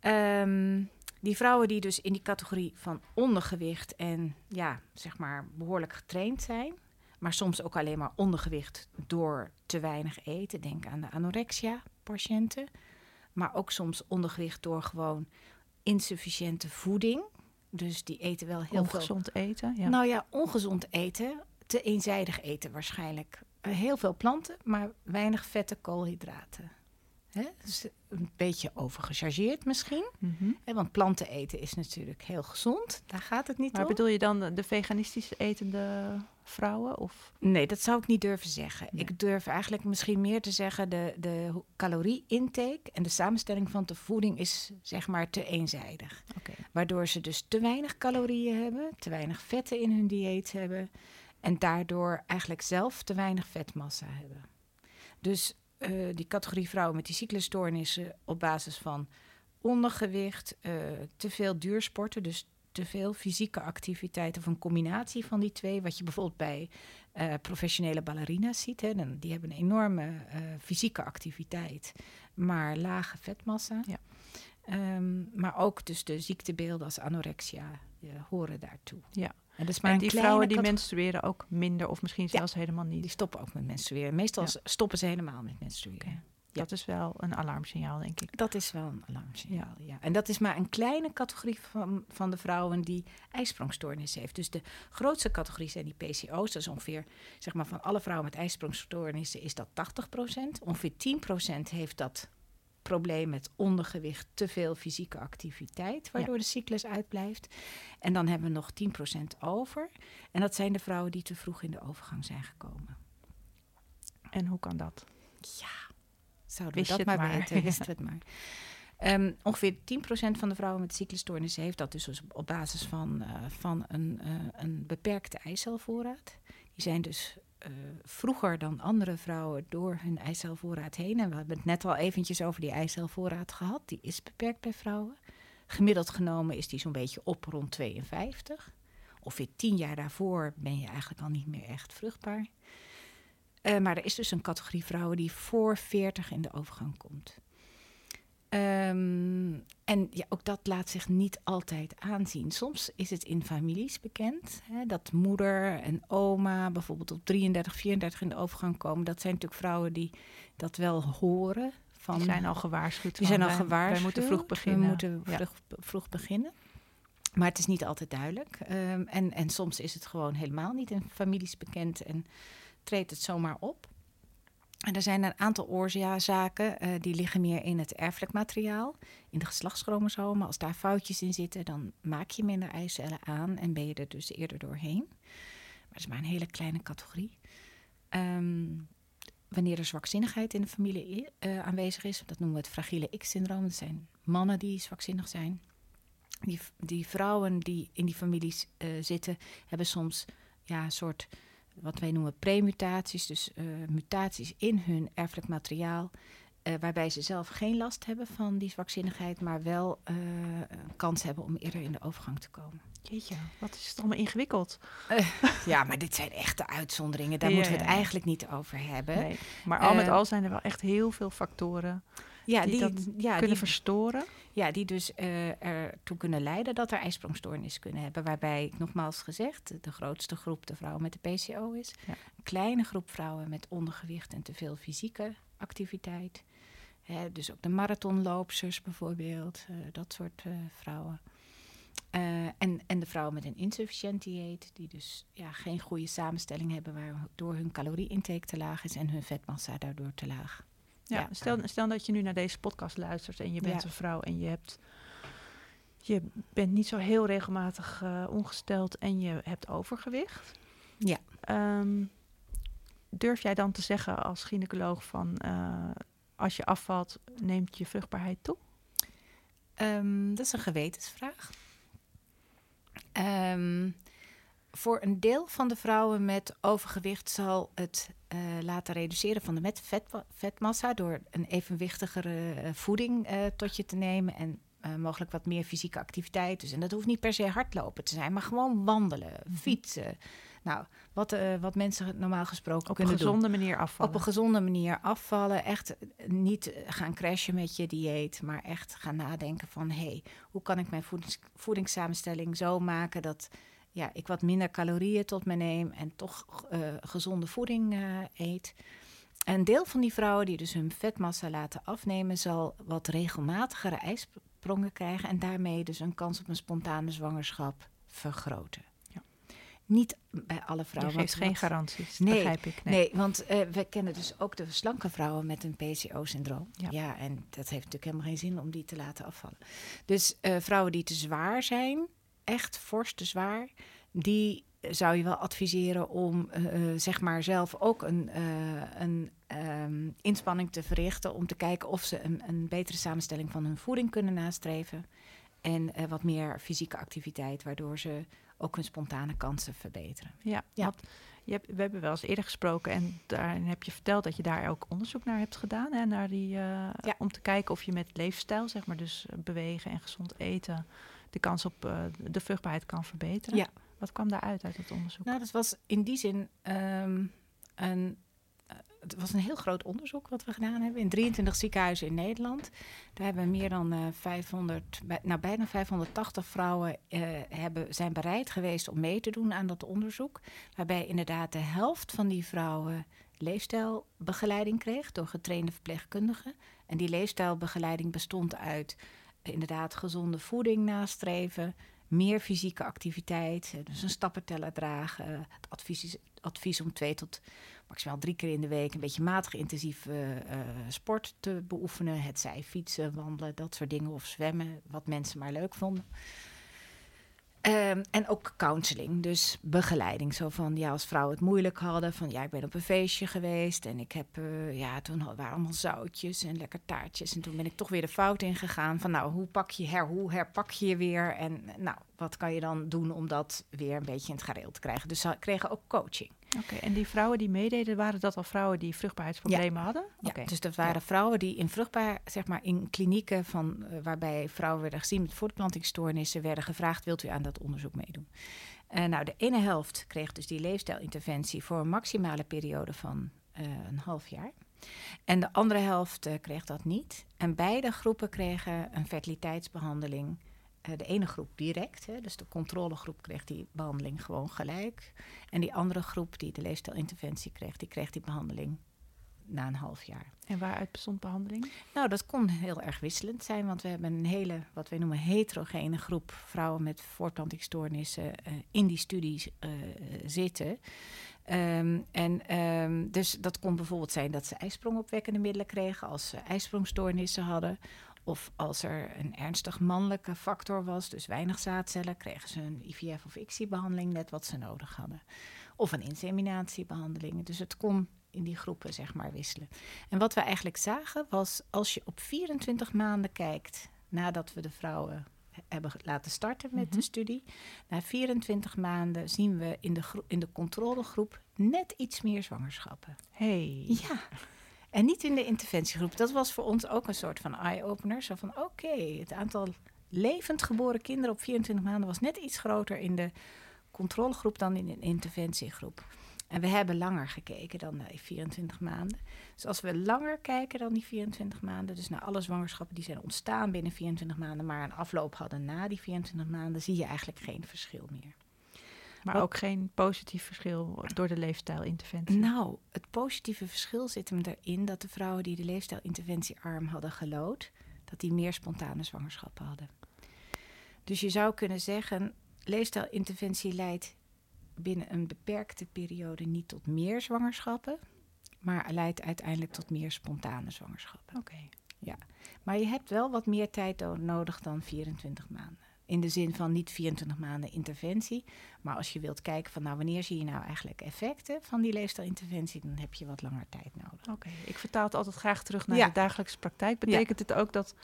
Um, die vrouwen die dus in die categorie van ondergewicht en ja, zeg maar behoorlijk getraind zijn, maar soms ook alleen maar ondergewicht door te weinig eten. Denk aan de anorexia-patiënten. Maar ook soms ondergewicht door gewoon insufficiënte voeding. Dus die eten wel heel ongezond veel. eten. Ja. Nou ja, ongezond eten. Te eenzijdig eten waarschijnlijk. Heel veel planten, maar weinig vette koolhydraten. Dus een beetje overgechargeerd misschien. Mm -hmm. Want planten eten is natuurlijk heel gezond. Daar gaat het niet maar om. bedoel je dan de veganistisch etende vrouwen? Of? Nee, dat zou ik niet durven zeggen. Nee. Ik durf eigenlijk misschien meer te zeggen... de, de calorie-intake en de samenstelling van de voeding is zeg maar te eenzijdig. Okay. Waardoor ze dus te weinig calorieën hebben... te weinig vetten in hun dieet hebben... en daardoor eigenlijk zelf te weinig vetmassa hebben. Dus uh, die categorie vrouwen met die cyclusstoornissen op basis van ondergewicht, uh, te veel duursporten, dus te veel fysieke activiteit of een combinatie van die twee, wat je bijvoorbeeld bij uh, professionele ballerina's ziet. Hè, dan, die hebben een enorme fysieke activiteit, maar lage vetmassa. Ja. Um, maar ook dus de ziektebeelden als anorexia horen daartoe. Ja. En, dus maar en die vrouwen die menstrueren ook minder of misschien zelfs ja, helemaal niet. Die stoppen ook met menstrueren. Meestal ja. stoppen ze helemaal met menstrueren. Okay. Ja. Dat is wel een alarmsignaal, denk ik. Dat is wel een alarmsignaal, ja. En dat is maar een kleine categorie van, van de vrouwen die ijsprongstoornis heeft. Dus de grootste categorie zijn die PCO's. Dat is ongeveer, zeg maar, van alle vrouwen met ijsprongstoornissen is dat 80% Ongeveer 10% heeft dat probleem met ondergewicht, te veel fysieke activiteit, waardoor ja. de cyclus uitblijft. En dan hebben we nog 10% over. En dat zijn de vrouwen die te vroeg in de overgang zijn gekomen. En hoe kan dat? Ja, zouden we dat maar, maar weten, wist het maar. Um, ongeveer 10% van de vrouwen met cyclusstoornissen heeft dat dus op basis van, uh, van een, uh, een beperkte eicelvoorraad. Die zijn dus vroeger dan andere vrouwen door hun eicelvoorraad heen. En we hebben het net al eventjes over die eicelvoorraad gehad. Die is beperkt bij vrouwen. Gemiddeld genomen is die zo'n beetje op rond 52. Ongeveer tien jaar daarvoor ben je eigenlijk al niet meer echt vruchtbaar. Uh, maar er is dus een categorie vrouwen die voor 40 in de overgang komt. Um, en ja, ook dat laat zich niet altijd aanzien. Soms is het in families bekend hè, dat moeder en oma bijvoorbeeld op 33, 34 in de overgang komen. Dat zijn natuurlijk vrouwen die dat wel horen. Van, die zijn al gewaarschuwd. Die zijn al wij, gewaarschuwd. Wij moeten vroeg beginnen. We moeten vroeg, vroeg beginnen. Maar het is niet altijd duidelijk. Um, en, en soms is het gewoon helemaal niet in families bekend en treedt het zomaar op. En er zijn een aantal oorzaken, uh, die liggen meer in het erfelijk materiaal, in de geslachtschromosomen. Als daar foutjes in zitten, dan maak je minder eicellen aan en ben je er dus eerder doorheen. Maar dat is maar een hele kleine categorie. Um, wanneer er zwakzinnigheid in de familie uh, aanwezig is. Dat noemen we het fragiele X-syndroom. Dat zijn mannen die zwakzinnig zijn. Die, die vrouwen die in die families uh, zitten, hebben soms ja, een soort wat wij noemen premutaties, dus uh, mutaties in hun erfelijk materiaal. Uh, waarbij ze zelf geen last hebben van die zwakzinnigheid, maar wel uh, een kans hebben om eerder in de overgang te komen. Jeetje, wat is het allemaal ingewikkeld? ja, maar dit zijn echte uitzonderingen. Daar ja, moeten we het ja. eigenlijk niet over hebben. Nee, maar al met al zijn er wel echt heel veel factoren ja, die, dat ja, kunnen die, verstoren. Ja, die dus uh, ertoe kunnen leiden dat er ijsprongstoornis kunnen hebben. Waarbij, nogmaals gezegd, de grootste groep de vrouwen met de PCO is. Ja. Een kleine groep vrouwen met ondergewicht en te veel fysieke activiteit. Hè, dus ook de marathonloopsters bijvoorbeeld, uh, dat soort uh, vrouwen. en, en de vrouwen met een insufficiënt dieet, die dus ja, geen goede samenstelling hebben, waardoor hun calorie-intake te laag is en hun vetmassa daardoor te laag. Ja, Stel, stel dat je nu naar deze podcast luistert en je bent een vrouw en je hebt je bent niet zo heel regelmatig uh, ongesteld en je hebt overgewicht. Ja. Um, durf jij dan te zeggen als gynaecoloog van uh, als je afvalt, neemt je vruchtbaarheid toe? Um, dat is een gewetensvraag. Um, voor een deel van de vrouwen met overgewicht zal het uh, laten reduceren van de met vet, vetmassa door een evenwichtigere uh, voeding uh, tot je te nemen en mogelijk wat meer fysieke activiteit. Dus, en dat hoeft niet per se hardlopen te zijn, maar gewoon wandelen, mhm. fietsen. Nou, wat, wat mensen normaal gesproken op kunnen doen. Op een gezonde manier afvallen. Op een gezonde manier afvallen. Echt niet gaan crashen met je dieet, maar echt gaan nadenken van... hé, hey, hoe kan ik mijn voedings, voedingssamenstelling zo maken dat ja, ik wat minder calorieën tot me neem en toch uh, gezonde voeding uh, eet. Een deel van die vrouwen die dus hun vetmassa laten afnemen, zal wat regelmatigere ijsprongen krijgen en daarmee dus een kans op een spontane zwangerschap vergroten. Ja. Niet bij alle vrouwen. Je geeft geen garanties, nee, begrijp ik. Nee, nee want uh, we kennen dus ook de slanke vrouwen met een PCO-syndroom. Ja. ja. en dat heeft natuurlijk helemaal geen zin om die te laten afvallen. Dus vrouwen die te zwaar zijn, echt fors te zwaar, die zou je wel adviseren om uh, zeg maar zelf ook een, uh, een um, inspanning te verrichten om te kijken of ze een, een, betere samenstelling van hun voeding kunnen nastreven. En uh, wat meer fysieke activiteit, waardoor ze ook hun spontane kansen verbeteren. Ja, ja. Je hebt, we hebben wel eens eerder gesproken en daarin heb je verteld dat je daar ook onderzoek naar hebt gedaan. Hè, naar die, ja. Om te kijken of je met leefstijl, zeg maar, dus bewegen en gezond eten, de kans op de vruchtbaarheid kan verbeteren. Ja. Wat kwam daaruit uit het onderzoek? Nou, dat was in die zin um, een, uh, het was een heel groot onderzoek wat we gedaan hebben in 23 ziekenhuizen in Nederland. Daar hebben meer dan uh, 500, nou bijna 580 vrouwen hebben, zijn bereid geweest om mee te doen aan dat onderzoek. Waarbij inderdaad de helft van die vrouwen leefstijlbegeleiding kreeg door getrainde verpleegkundigen. En die leefstijlbegeleiding bestond uit inderdaad gezonde voeding nastreven, meer fysieke activiteit, dus een stappenteller dragen. Het advies, is, advies om twee tot maximaal drie keer in de week een beetje matig intensief uh, sport te beoefenen. Het zij fietsen, wandelen, dat soort dingen of zwemmen, wat mensen maar leuk vonden. Um, en ook counseling, dus begeleiding. Zo van, ja, als vrouwen het moeilijk hadden, van ja, ik ben op een feestje geweest en ik heb, uh, ja, toen waren allemaal zoutjes en lekker taartjes. En toen ben ik toch weer de fout ingegaan van, nou, hoe pak je her, hoe herpak je je weer? En nou, wat kan je dan doen om dat weer een beetje in het gareel te krijgen? Dus ze kregen ook coaching. Oké, en die vrouwen die meededen, waren dat al vrouwen die vruchtbaarheidsproblemen ja. hadden? Ja, dus dat waren vrouwen die in vruchtbaar, zeg maar in klinieken van, uh, waarbij vrouwen werden gezien met voortplantingsstoornissen, werden gevraagd: wilt u aan dat onderzoek meedoen? Uh, nou, de ene helft kreeg dus die leefstijlinterventie voor een maximale periode van uh, een half jaar. En de andere helft kreeg dat niet. En beide groepen kregen een fertiliteitsbehandeling de ene groep direct, hè, dus de controlegroep kreeg die behandeling gewoon gelijk. En die andere groep die de leefstijlinterventie kreeg, die kreeg die behandeling na een half jaar. En waaruit bestond behandeling? Nou, dat kon heel erg wisselend zijn, want we hebben een hele, wat wij noemen, heterogene groep vrouwen met voortplantingsstoornissen uh, in die studies uh, zitten. Um, en um, dus dat kon bijvoorbeeld zijn dat ze ijsprongopwekkende middelen kregen als ze ijsprongstoornissen hadden. Of als er een ernstig mannelijke factor was, dus weinig zaadcellen, kregen ze een IVF of ICSI-behandeling, net wat ze nodig hadden. Of een inseminatiebehandeling. Dus het kon in die groepen zeg maar wisselen. En wat we eigenlijk zagen was, als je op 24 maanden kijkt nadat we de vrouwen hebben laten starten met de mhm. studie. Na 24 maanden zien we in de, in de controlegroep net iets meer zwangerschappen. Hey. Ja. En niet in de interventiegroep. Dat was voor ons ook een soort van eye-opener. Zo van, oké, het aantal levend geboren kinderen op 24 maanden was net iets groter in de controlegroep dan in de interventiegroep. En we hebben langer gekeken dan die 24 maanden. Dus als we langer kijken dan die 24 maanden, dus naar alle zwangerschappen die zijn ontstaan binnen 24 maanden, maar een afloop hadden na die 24 maanden, zie je eigenlijk geen verschil meer. Maar ook geen positief verschil door de leefstijlinterventie? Nou, het positieve verschil zit hem erin dat de vrouwen die de leefstijlinterventiearm hadden gelood, dat die meer spontane zwangerschappen hadden. Dus je zou kunnen zeggen, leefstijlinterventie leidt binnen een beperkte periode niet tot meer zwangerschappen, maar leidt uiteindelijk tot meer spontane zwangerschappen. Oké. Ja, maar je hebt wel wat meer tijd nodig dan 24 maanden. In de zin van niet 24 maanden interventie. Maar als je wilt kijken van nou wanneer zie je nou eigenlijk effecten van die leefstijlinterventie, dan heb je wat langer tijd nodig. Oké, ik vertaal het altijd graag terug naar de dagelijkse praktijk. Betekent het ook dat,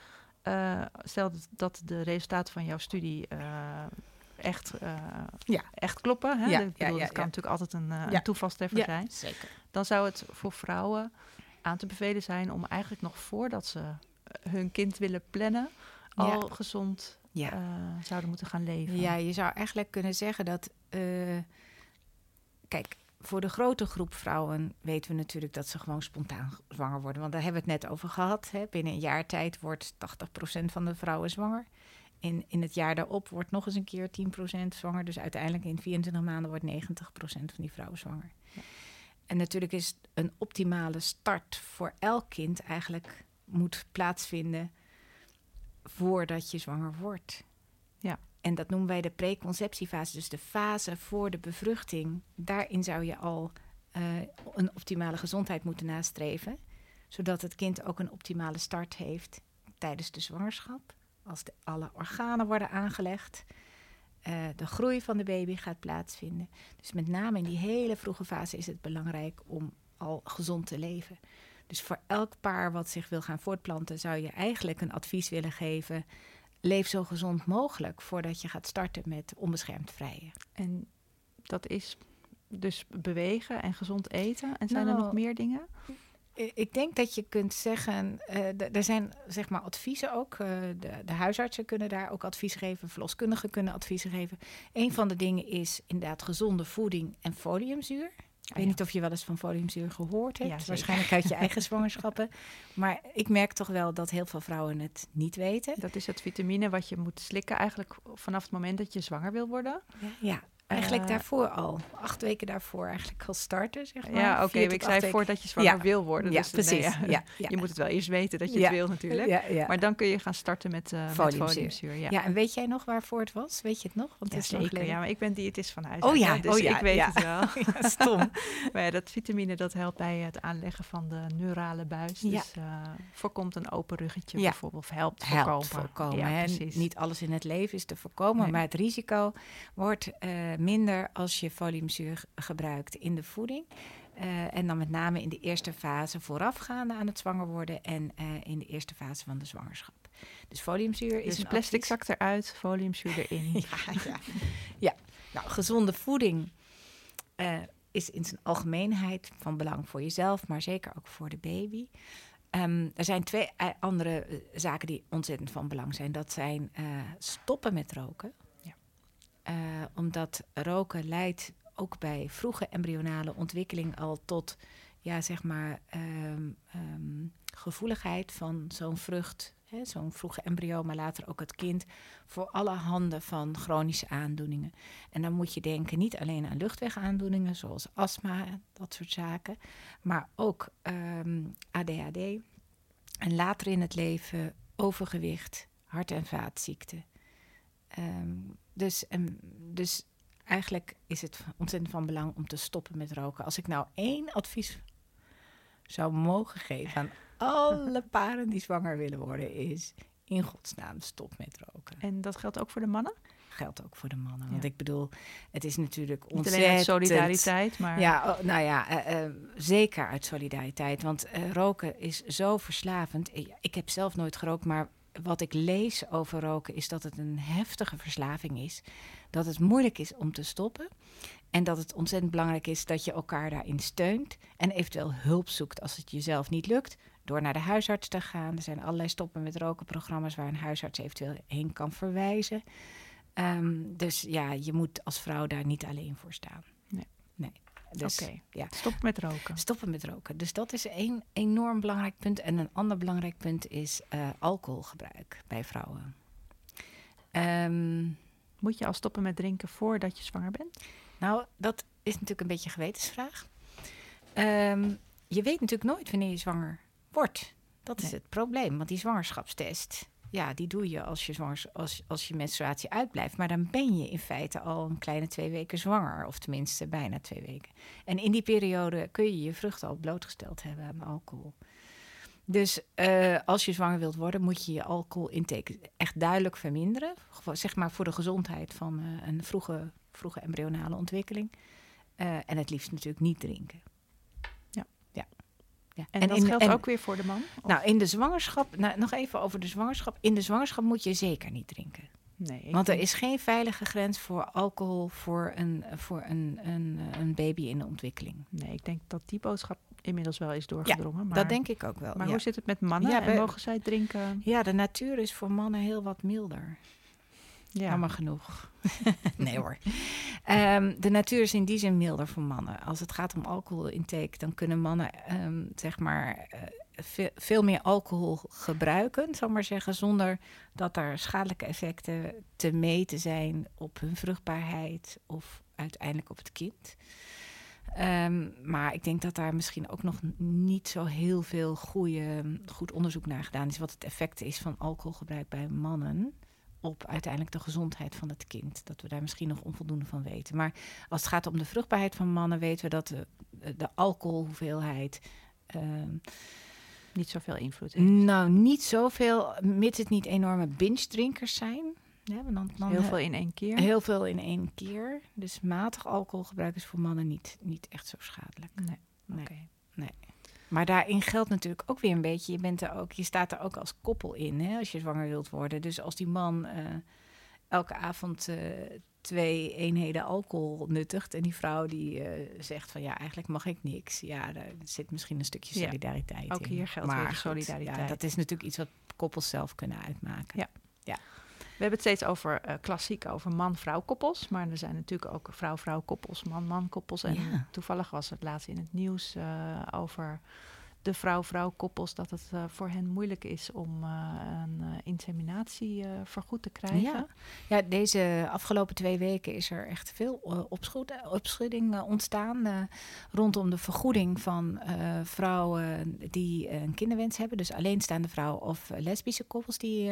uh, stel dat de resultaten van jouw studie uh, echt, uh, ja. echt kloppen. Hè? Ja, bedoel, ja, kan natuurlijk altijd een, uh, een toevalstreffer zijn. Zeker. Dan zou het voor vrouwen aan te bevelen zijn om eigenlijk nog voordat ze hun kind willen plannen, al gezond uh, zouden moeten gaan leven. Ja, je zou eigenlijk kunnen zeggen dat. kijk, voor de grote groep vrouwen weten we natuurlijk dat ze gewoon spontaan zwanger worden. Want daar hebben we het net over gehad. Hè. Binnen een jaar tijd wordt 80% van de vrouwen zwanger. In, in het jaar daarop wordt nog eens een keer 10% zwanger. Dus uiteindelijk in 24 maanden wordt 90% van die vrouwen zwanger. Ja. En natuurlijk is een optimale start voor elk kind eigenlijk moet plaatsvinden voordat je zwanger wordt. Ja. En dat noemen wij de preconceptiefase, dus de fase voor de bevruchting. Daarin zou je al uh, een optimale gezondheid moeten nastreven, zodat het kind ook een optimale start heeft tijdens de zwangerschap als de, alle organen worden aangelegd, uh, de groei van de baby gaat plaatsvinden. Dus met name in die hele vroege fase is het belangrijk om al gezond te leven. Dus voor elk paar wat zich wil gaan voortplanten, zou je eigenlijk een advies willen geven. Leef zo gezond mogelijk voordat je gaat starten met onbeschermd vrijen. En dat is dus bewegen en gezond eten. En zijn er nog nou, meer dingen? ik denk dat je kunt zeggen, uh, er zijn zeg maar adviezen ook. Uh, de, de, huisartsen kunnen daar ook advies geven, verloskundigen kunnen adviezen geven. Een van de dingen is inderdaad gezonde voeding en foliumzuur. Ik weet niet of je wel eens van foliumzuur gehoord hebt. Waarschijnlijk uit je eigen zwangerschappen. Maar ik merk toch wel dat heel veel vrouwen het niet weten. Dat is het vitamine wat je moet slikken eigenlijk vanaf het moment dat je zwanger wil worden. Ja, ja. Eigenlijk uh, daarvoor al. Acht weken daarvoor eigenlijk al starten, zeg maar. Ja, oké. ik zei voordat je zwanger wil worden. Ja, dus precies. Nee, ja, je moet het wel eerst weten dat je het wil natuurlijk. Maar dan kun je gaan starten met, uh, foliumzuur. ja. ja, en weet jij nog waarvoor het was? Weet je het nog? Want het is zeker. Ja, maar ik ben diëtist van huis. Oh ja, dus oh, ja, ik weet het wel. stom. maar dat vitamine dat helpt bij het aanleggen van de neurale buis. Dus uh, voorkomt een open ruggetje bijvoorbeeld. Of helpt, helpt voorkomen. Ja, precies. Niet alles in het leven is te voorkomen, maar het risico wordt minder als je foliumzuur gebruikt in de voeding. Uh, en dan met name in de eerste fase voorafgaande aan het zwanger worden en uh, in de eerste fase van de zwangerschap. Dus foliumzuur is dus plastic zak eruit, foliumzuur erin. ja, ja. ja, nou gezonde voeding uh, is in zijn algemeenheid van belang voor jezelf, maar zeker ook voor de baby. Um, er zijn twee andere zaken die ontzettend van belang zijn. Dat zijn stoppen met roken. Uh, omdat roken leidt ook bij vroege embryonale ontwikkeling al tot, ja, zeg maar, um, um, gevoeligheid van zo'n vrucht, zo'n vroege embryo, maar later ook het kind, voor alle handen van chronische aandoeningen. En dan moet je denken niet alleen aan luchtwegaandoeningen zoals astma, dat soort zaken, maar ook um, ADHD en later in het leven overgewicht, hart- en vaatziekten. Dus, um, dus eigenlijk is het ontzettend van belang om te stoppen met roken. Als ik nou één advies zou mogen geven aan alle paren die zwanger willen worden, is in godsnaam stop met roken. En dat geldt ook voor de mannen? geldt ook voor de mannen. Want ik bedoel, het is natuurlijk ontzettend... Uit solidariteit, maar... Ja, oh, nou ja, uh, zeker uit solidariteit. Want uh, roken is zo verslavend. Ik heb zelf nooit gerookt, maar wat ik lees over roken is dat het een heftige verslaving is. Dat het moeilijk is om te stoppen. En dat het ontzettend belangrijk is dat je elkaar daarin steunt. En eventueel hulp zoekt als het jezelf niet lukt. Door naar de huisarts te gaan. Er zijn allerlei stoppen met roken programma's waar een huisarts eventueel heen kan verwijzen. Um, dus ja, je moet als vrouw daar niet alleen voor staan. Dus, Oké, ja. stoppen met roken. Stoppen met roken. Dus dat is één enorm belangrijk punt. En een ander belangrijk punt is uh, alcoholgebruik bij vrouwen. Um, moet je al stoppen met drinken voordat je zwanger bent? Nou, dat is natuurlijk een beetje een gewetensvraag. Um, je weet natuurlijk nooit wanneer je zwanger wordt. Dat is het probleem, want die zwangerschapstest ja, die doe je als je, zwangers, als, als je menstruatie uitblijft. Maar dan ben je in feite al een kleine twee weken zwanger. Of tenminste bijna twee weken. En in die periode kun je je vruchten al blootgesteld hebben aan alcohol. Dus uh, als je zwanger wilt worden, moet je je alcoholintake echt duidelijk verminderen. Zeg maar voor de gezondheid van uh, een vroege, vroege embryonale ontwikkeling. Uh, en het liefst natuurlijk niet drinken. En, dat geldt ook weer voor de man? Nou, in de zwangerschap, nou, nog even over de zwangerschap. In de zwangerschap moet je zeker niet drinken. Nee, Want er is geen veilige grens voor alcohol voor, een, voor een, een, een baby in de ontwikkeling. Nee, ik denk dat die boodschap inmiddels wel is doorgedrongen. Ja, maar, dat denk ik ook wel. Maar hoe zit het met mannen? Ja, en mogen zij drinken? Ja, de natuur is voor mannen heel wat milder. Ja. maar genoeg. nee hoor. Um, de natuur is in die zin milder voor mannen. Als het gaat om alcoholintake, dan kunnen mannen um, zeg maar uh, veel, veel, meer alcohol gebruiken, zal maar zeggen, zonder dat er schadelijke effecten te meten zijn op hun vruchtbaarheid of uiteindelijk op het kind. Um, maar ik denk dat daar misschien ook nog niet zo heel veel goede, goed onderzoek naar gedaan is. Wat het effect is van alcoholgebruik bij mannen op uiteindelijk de gezondheid van het kind. Dat we daar misschien nog onvoldoende van weten. Maar als het gaat om de vruchtbaarheid van mannen, weten we dat de, de alcoholhoeveelheid. Uh, niet zoveel invloed heeft. Nou, niet zoveel, mits het niet enorme binge-drinkers zijn. Ja, dan, dan heel veel in één keer. Heel veel in één keer. Dus matig alcoholgebruik is voor mannen niet, niet echt zo schadelijk. Nee. nee. nee. Maar daarin geldt natuurlijk ook weer een beetje, je, bent er ook, je staat er ook als koppel in hè, als je zwanger wilt worden. Dus als die man uh, elke avond uh, twee eenheden alcohol nuttigt en die vrouw die uh, zegt van ja, eigenlijk mag ik niks. Ja, daar zit misschien een stukje solidariteit ja, ook in. hier geldt maar weer solidariteit. Ja, dat is natuurlijk iets wat koppels zelf kunnen uitmaken. Ja. ja. We hebben het steeds over uh, klassiek, over man-vrouw koppels. Maar er zijn natuurlijk ook vrouw-vrouw koppels, man-man koppels. En toevallig was het laatst in het nieuws uh, over de vrouw-vrouw koppels dat het uh, voor hen moeilijk is om uh, een uh, inseminatie vergoed te krijgen. Ja. ja, deze afgelopen twee weken is er echt veel opschudding ontstaan rondom de vergoeding van vrouwen die een kinderwens hebben. Dus alleenstaande vrouwen of lesbische koppels die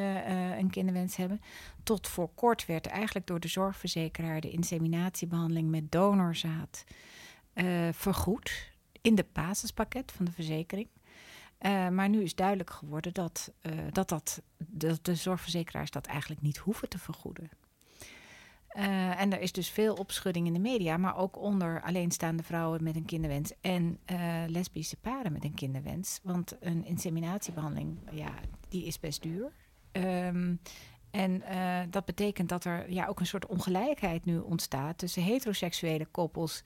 een kinderwens hebben. Tot voor kort werd eigenlijk door de zorgverzekeraar de inseminatiebehandeling met donorzaad vergoed in de basispakket van de verzekering. Uh, maar nu is duidelijk geworden dat, uh, dat, dat, dat de zorgverzekeraars dat eigenlijk niet hoeven te vergoeden. Uh, en er is dus veel opschudding in de media, maar ook onder alleenstaande vrouwen met een kinderwens en lesbische paren met een kinderwens. Want een inseminatiebehandeling, ja, die is best duur. Um, en dat betekent dat er ja, ook een soort ongelijkheid nu ontstaat tussen heteroseksuele koppels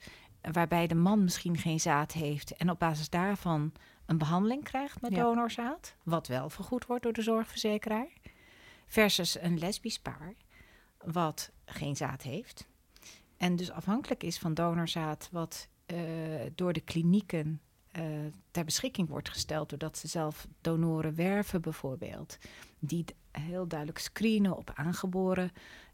waarbij de man misschien geen zaad heeft en op basis daarvan een behandeling krijgt met donorzaad, wat wel vergoed wordt door de zorgverzekeraar, versus een lesbisch paar wat geen zaad heeft en dus afhankelijk is van donorzaad wat uh, door de klinieken uh, ter beschikking wordt gesteld, doordat ze zelf donoren werven bijvoorbeeld, die heel duidelijk screenen op aangeboren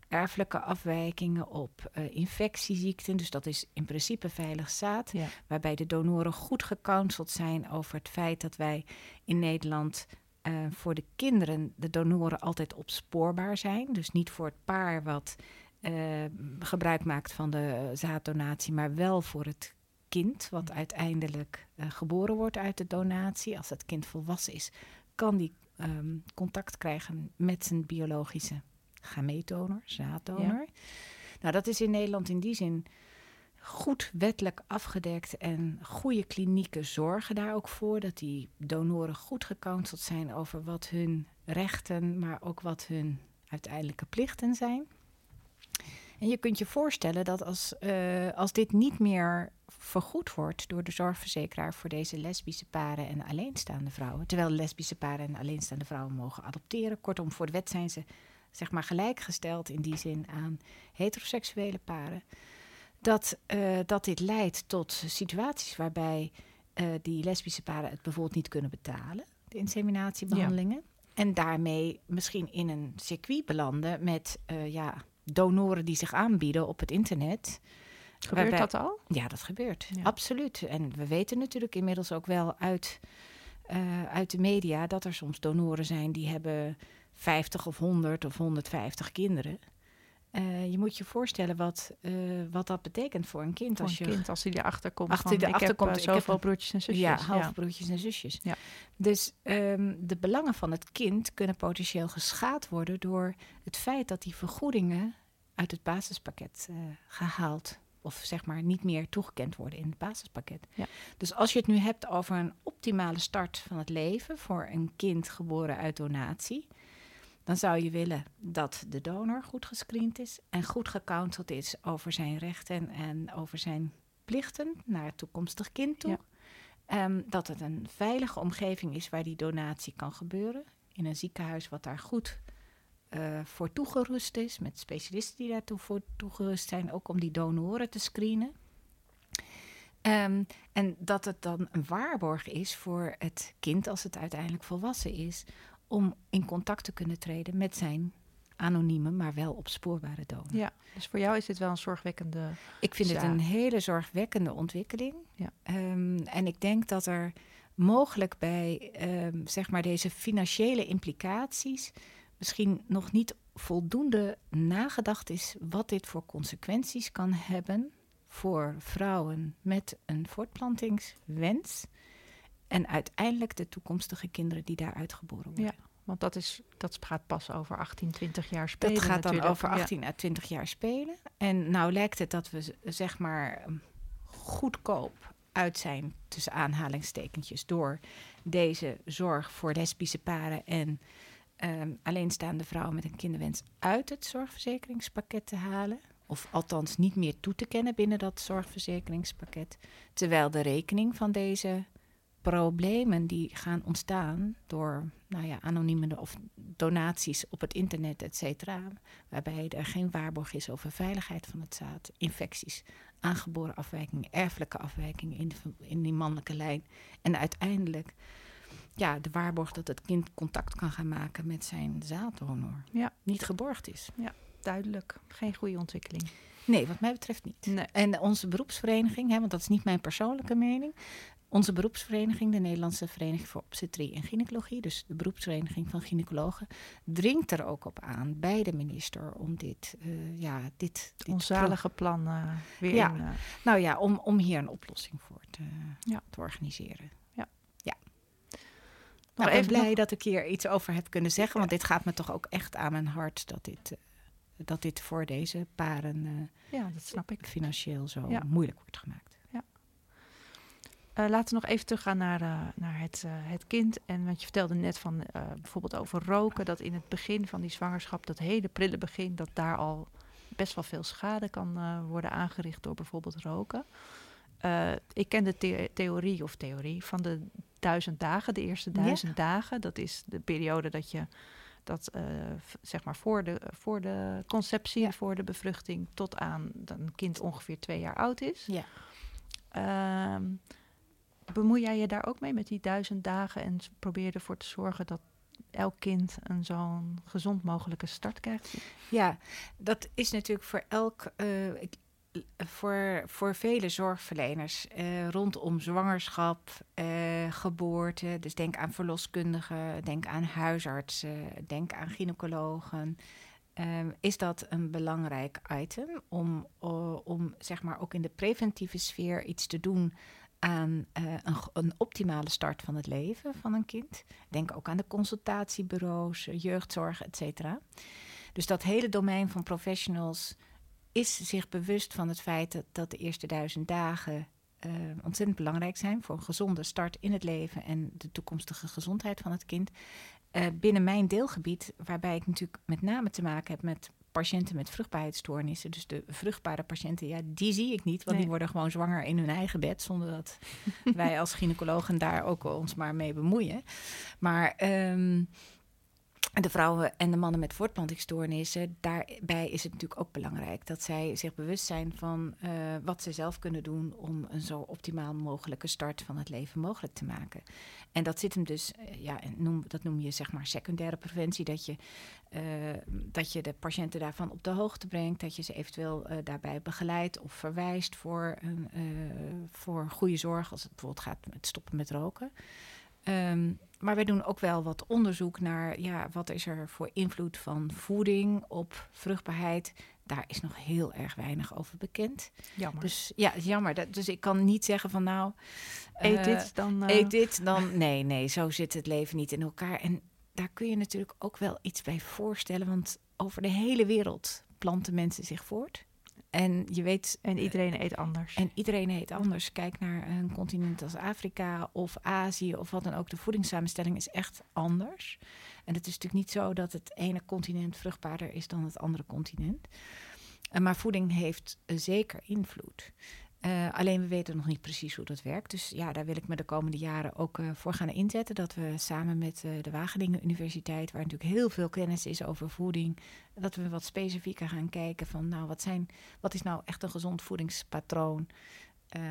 erfelijke afwijkingen, op uh, infectieziekten. Dus dat is in principe veilig zaad. Waarbij de donoren goed gecounseld zijn over het feit dat wij in Nederland uh, voor de kinderen de donoren altijd opspoorbaar zijn. Dus niet voor het paar wat uh, gebruik maakt van de zaaddonatie, maar wel voor het kind wat uiteindelijk geboren wordt uit de donatie. Als het kind volwassen is, kan die um, contact krijgen met zijn biologische gameetdonor, zaaddonor. Nou, dat is in Nederland in die zin goed wettelijk afgedekt en goede klinieken zorgen daar ook voor dat die donoren goed gecounseld zijn over wat hun rechten, maar ook wat hun uiteindelijke plichten zijn. En je kunt je voorstellen dat als, uh, als dit niet meer vergoed wordt door de zorgverzekeraar voor deze lesbische paren en alleenstaande vrouwen, terwijl lesbische paren en alleenstaande vrouwen mogen adopteren, kortom, voor de wet zijn ze zeg maar gelijkgesteld in die zin aan heteroseksuele paren, dat, uh, dat dit leidt tot situaties waarbij uh, die lesbische paren het bijvoorbeeld niet kunnen betalen, de inseminatiebehandelingen. En daarmee misschien in een circuit belanden met uh, ja, donoren die zich aanbieden op het internet. Gebeurt dat al? Ja, dat gebeurt. Absoluut. En we weten natuurlijk inmiddels ook wel uit, uh, uit de media dat er soms donoren zijn die hebben 50 of 100 of 150 kinderen. Uh, je moet je voorstellen wat, uh, wat dat betekent voor een kind. Voor als een je, kind, als hij erachter komt. Achter van, de ik heb, uh, ik zoveel heb- broertjes en zusjes. Ja, halfbroertjes en zusjes. Ja. Dus ehm, de belangen van het kind kunnen potentieel geschaad worden door het feit dat die vergoedingen uit het basispakket eh, gehaald of zeg maar niet meer toegekend worden in het basispakket. Ja. Dus als je het nu hebt over een optimale start van het leven voor een kind geboren uit donatie, dan zou je willen dat de donor goed gescreend is en goed gecounseld is over zijn rechten en over zijn plichten naar het toekomstig kind toe. Ja. Ehm, dat het een veilige omgeving is waar die donatie kan gebeuren. In een ziekenhuis wat daar goed eh, voor toegerust is, met specialisten die daartoe voor toegerust zijn, ook om die donoren te screenen. Ehm, en dat het dan een waarborg is voor het kind als het uiteindelijk volwassen is, om in contact te kunnen treden met zijn anonieme, maar wel opspoorbare donor. Ja, dus voor jou is dit wel een zorgwekkende... Ik vind het een hele zorgwekkende ontwikkeling. Ja. Ehm, en ik denk dat er mogelijk bij ehm, zeg maar deze financiële implicaties misschien nog niet voldoende nagedacht is wat dit voor consequenties kan hebben voor vrouwen met een voortplantingswens en uiteindelijk de toekomstige kinderen die daaruit geboren worden. Ja, want dat, is, dat gaat pas over 18, 20 jaar spelen Dat gaat dan natuurlijk. over Ja. 18 à 20 jaar spelen. En nou lijkt het dat we zeg maar um, goedkoop uit zijn, tussen aanhalingstekentjes, door deze zorg voor lesbische paren en ehm, alleenstaande vrouwen met een kinderwens uit het zorgverzekeringspakket te halen. Of althans niet meer toe te kennen binnen dat zorgverzekeringspakket. Terwijl de rekening van deze problemen die gaan ontstaan door nou ja, anonieme of donaties op het internet, et cetera. Waarbij er geen waarborg is over veiligheid van het zaad, infecties, aangeboren afwijkingen, erfelijke afwijkingen in, de, in die mannelijke lijn. En uiteindelijk ja, de waarborg dat het kind contact kan gaan maken met zijn zaaddonor. Ja. Niet geborgd is. Duidelijk, geen goede ontwikkeling. Nee, wat mij betreft niet. Nee. En onze beroepsvereniging, hè, want dat is niet mijn persoonlijke mening. Onze beroepsvereniging, de Nederlandse Vereniging voor Obstetrie en Gynaecologie, dus de beroepsvereniging van gynaecologen, dringt er ook op aan bij de minister om dit, eh, ja, dit, dit Onzalige plan eh, weer Ja. in... eh, nou ja, om, om hier een oplossing voor te, Ja. te organiseren. Ja. ja. Nou, ik ben blij nog- dat ik hier iets over heb kunnen zeggen, want dit gaat me toch ook echt aan mijn hart dat dit, dat dit voor deze paren ja, dat snap ik. financieel zo moeilijk wordt gemaakt. Eh, laten we nog even teruggaan naar, eh, naar het, eh, het kind. En want je vertelde net van bijvoorbeeld over roken, dat in het begin van die zwangerschap, dat hele prille begin, dat daar al best wel veel schade kan worden aangericht door bijvoorbeeld roken. Ik ken de the- theorie of theorie van de duizend dagen, de eerste Ja. duizend dagen. Dat is de periode dat je dat zeg maar voor de, voor de conceptie, Ja. voor de bevruchting, tot aan dat een kind ongeveer twee jaar oud is. Ja. Ehm, bemoei jij je daar ook mee met die duizend dagen en probeer ervoor te zorgen dat elk kind een zo'n gezond mogelijke start krijgt? Ja, dat is natuurlijk voor elk. eh, voor, voor vele zorgverleners eh, rondom zwangerschap, eh, geboorte. Dus denk aan verloskundigen, denk aan huisartsen, denk aan gynaecologen. eh, is dat een belangrijk item om, om zeg maar ook in de preventieve sfeer iets te doen aan eh, een, een optimale start van het leven van een kind? Denk ook aan de consultatiebureaus, eh, jeugdzorg, et cetera. Dus dat hele domein van professionals is zich bewust van het feit dat, dat de eerste duizend dagen uh, ontzettend belangrijk zijn voor een gezonde start in het leven en de toekomstige gezondheid van het kind. Binnen mijn deelgebied, waarbij ik natuurlijk met name te maken heb met patiënten met vruchtbaarheidsstoornissen. Dus de vruchtbare patiënten, ja, die zie ik niet. Want die worden gewoon zwanger in hun eigen bed. Zonder dat wij als gynaecologen daar ook ons maar mee bemoeien. Maar um, de vrouwen en de mannen met voortplantingsstoornissen, daarbij is het natuurlijk ook belangrijk dat zij zich bewust zijn van uh, wat ze zelf kunnen doen om een zo optimaal mogelijke start van het leven mogelijk te maken. En dat zit hem dus, uh, ja, noem, dat noem je zeg maar secundaire preventie, dat je, uh, dat je de patiënten daarvan op de hoogte brengt, dat je ze eventueel daarbij begeleidt of verwijst voor, voor goede zorg als het bijvoorbeeld gaat met stoppen met roken. Um, maar wij doen ook wel wat onderzoek naar ja, wat is er voor invloed van voeding op vruchtbaarheid. Daar is nog heel erg weinig over bekend. Jammer. Dus ja, jammer. Dat, dus ik kan niet zeggen van nou. Eet uh, dit dan. Uh... Eet dit dan. Nee, nee, zo zit het leven niet in elkaar. En daar kun je natuurlijk ook wel iets bij voorstellen. Want over de hele wereld planten mensen zich voort. En je weet. En iedereen eet anders. En iedereen eet anders. Kijk naar een continent als Afrika of Azië of wat dan ook. De voedingssamenstelling is echt anders. En het is natuurlijk niet zo dat het ene continent vruchtbaarder is dan het andere continent. Maar voeding heeft zeker invloed. Uh, alleen we weten nog niet precies hoe dat werkt. Dus ja, daar wil ik me de komende jaren ook uh, voor gaan inzetten. Dat we samen met uh, de Wageningen Universiteit, waar natuurlijk heel veel kennis is over voeding, dat we wat specifieker gaan kijken van nou, wat, zijn, wat is nou echt een gezond voedingspatroon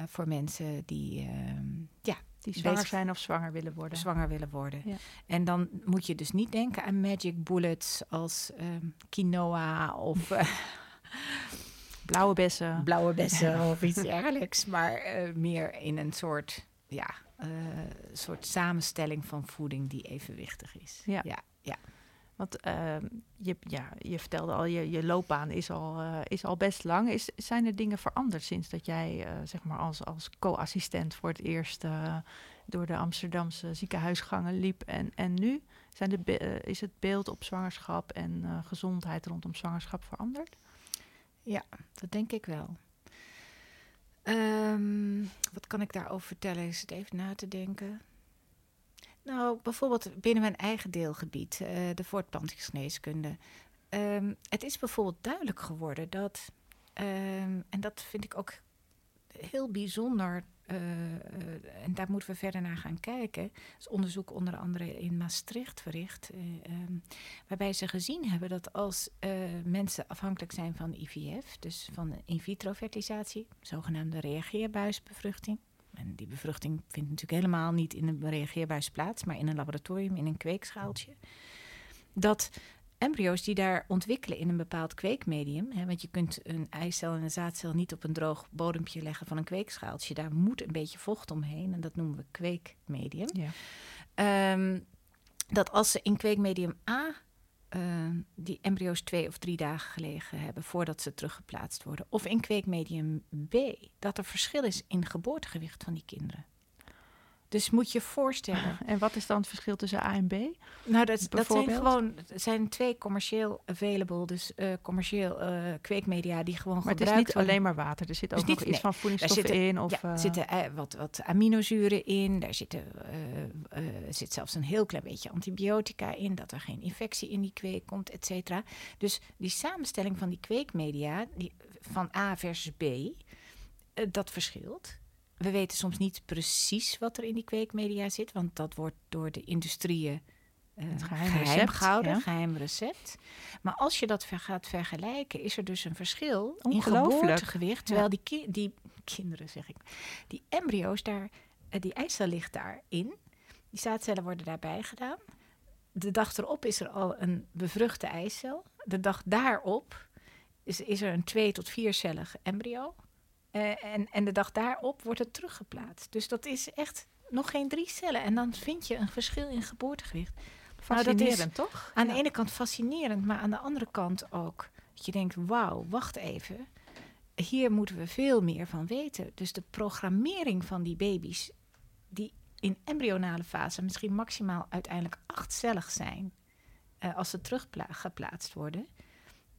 voor mensen die, ehm, ja, die zwanger zijn of zwanger willen worden. Zwanger willen worden. Ja. En dan moet je dus niet denken aan magic bullets als ehm, quinoa of Blauwe bessen. Blauwe bessen of iets dergelijks. Maar uh, meer in een soort, ja, uh, soort samenstelling van voeding die evenwichtig is. Ja. ja, ja. Want uh, je, ja, je vertelde al, je, je loopbaan is al, uh, is al best lang. Is, zijn er dingen veranderd sinds dat jij zeg maar als, als co-assistent voor het eerst door de Amsterdamse ziekenhuisgangen liep? En, en nu zijn de, is het beeld op zwangerschap en gezondheid rondom zwangerschap veranderd? Ja, dat denk ik wel. Um, wat kan ik daarover vertellen? Is het even na te denken? Nou, bijvoorbeeld binnen mijn eigen deelgebied, uh, de voortplantingsgeneeskunde. Um, het is bijvoorbeeld duidelijk geworden dat, um, en dat vind ik ook heel bijzonder en daar moeten we verder naar gaan kijken. Er is onderzoek onder andere in Maastricht verricht, uh, um, waarbij ze gezien hebben dat als mensen afhankelijk zijn van IVF, dus van in vitro fertilisatie, zogenaamde reageerbuisbevruchting. En die bevruchting vindt natuurlijk helemaal niet in een reageerbuis plaats, maar in een laboratorium, in een kweekschaaltje. Dat embryo's die daar ontwikkelen in een bepaald kweekmedium. Hè, want je kunt een eicel en een zaadcel niet op een droog bodempje leggen van een kweekschaaltje. Daar moet een beetje vocht omheen en dat noemen we kweekmedium. Ja. Um, dat als ze in kweekmedium A uh, die embryo's twee of drie dagen gelegen hebben voordat ze teruggeplaatst worden, of in kweekmedium B, dat er verschil is in geboortegewicht van die kinderen. Dus moet je voorstellen. En wat is dan het verschil tussen A en B? Nou, dat, dat zijn gewoon zijn twee commercieel available, dus uh, commercieel uh, kweekmedia die gewoon maar gebruikt het is niet alleen maar water. Er zit ook dus nog niet, iets nee, van voedingsstoffen zitten, in. Of, ja, er zitten wat, wat aminozuren in. Daar zitten, zit zelfs een heel klein beetje antibiotica in, dat er geen infectie in die kweek komt, et cetera. Dus die samenstelling van die kweekmedia, die, van A versus B, dat verschilt we weten soms niet precies wat er in die kweekmedia zit, want dat wordt door de industrieën uh, geheim, geheim recept, gehouden, ja. geheim recept. Maar als je dat ver gaat vergelijken, is er dus een verschil in geboortegewicht. Terwijl ja. die, ki die kinderen, zeg ik, die embryo's daar, uh, die eicel ligt daarin. Die zaadcellen worden daarbij gedaan. De dag erop is er al een bevruchte eicel. De dag daarop is, is er een twee tot viercellig embryo. Uh, en, en de dag daarop wordt het teruggeplaatst. Dus dat is echt nog geen drie cellen. En dan vind je een verschil in geboortegewicht. Fascinerend, nou, dat is toch? Aan ja. de ene kant fascinerend, maar aan de andere kant ook. Dat je denkt, wauw, wacht even. Hier moeten we veel meer van weten. Dus de programmering van die baby's, die in embryonale fase misschien maximaal uiteindelijk achtcellig zijn, uh, als ze teruggeplaatst worden,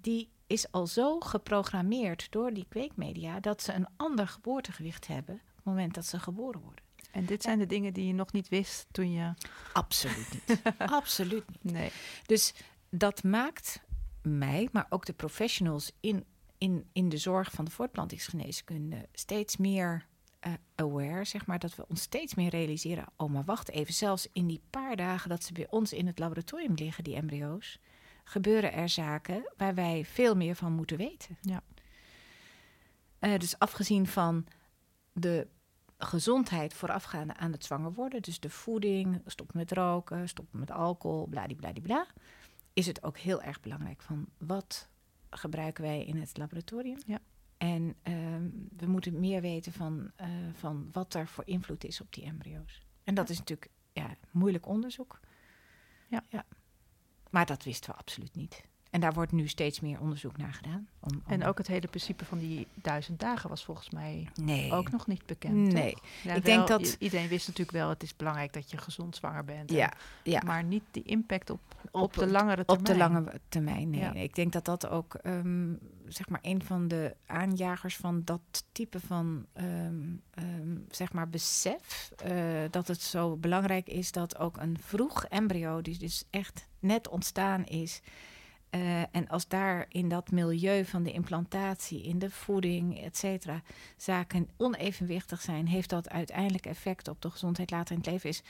die is al zo geprogrammeerd door die kweekmedia dat ze een ander geboortegewicht hebben op het moment dat ze geboren worden. En dit zijn de dingen die je nog niet wist toen je. Absoluut niet. Absoluut niet. Nee. Dus dat maakt mij, maar ook de professionals in, in, in de zorg van de voortplantingsgeneeskunde steeds meer uh, aware, zeg maar, dat we ons steeds meer realiseren. Oh, maar wacht even, zelfs in die paar dagen dat ze bij ons in het laboratorium liggen, die embryo's, gebeuren er zaken waar wij veel meer van moeten weten. Ja. Uh, dus afgezien van de gezondheid voorafgaande aan het zwanger worden, dus de voeding, stoppen met roken, stoppen met alcohol, bladibladibla, is het ook heel erg belangrijk van wat gebruiken wij in het laboratorium. Ja. En uh, we moeten meer weten van, uh, van wat er voor invloed is op die embryo's. En dat is natuurlijk ja, moeilijk onderzoek. Ja. ja. Maar dat wisten we absoluut niet. En daar wordt nu steeds meer onderzoek naar gedaan. Om, om... En ook het hele principe van die duizend dagen was volgens mij nee. ook nog niet bekend. Nee, ja, ik wel, denk dat iedereen wist natuurlijk wel: het is belangrijk dat je gezond zwanger bent. Ja, en, ja. Maar niet die impact op, op, op de langere termijn. Op de lange termijn, nee. Ja. Ik denk dat dat ook um, zeg maar een van de aanjagers van dat type van um, um, zeg maar besef uh, dat het zo belangrijk is dat ook een vroeg embryo, die dus echt net ontstaan is. Uh, en als daar in dat milieu van de implantatie, in de voeding, et zaken onevenwichtig zijn, heeft dat uiteindelijk effect op de gezondheid later in het leven. Is,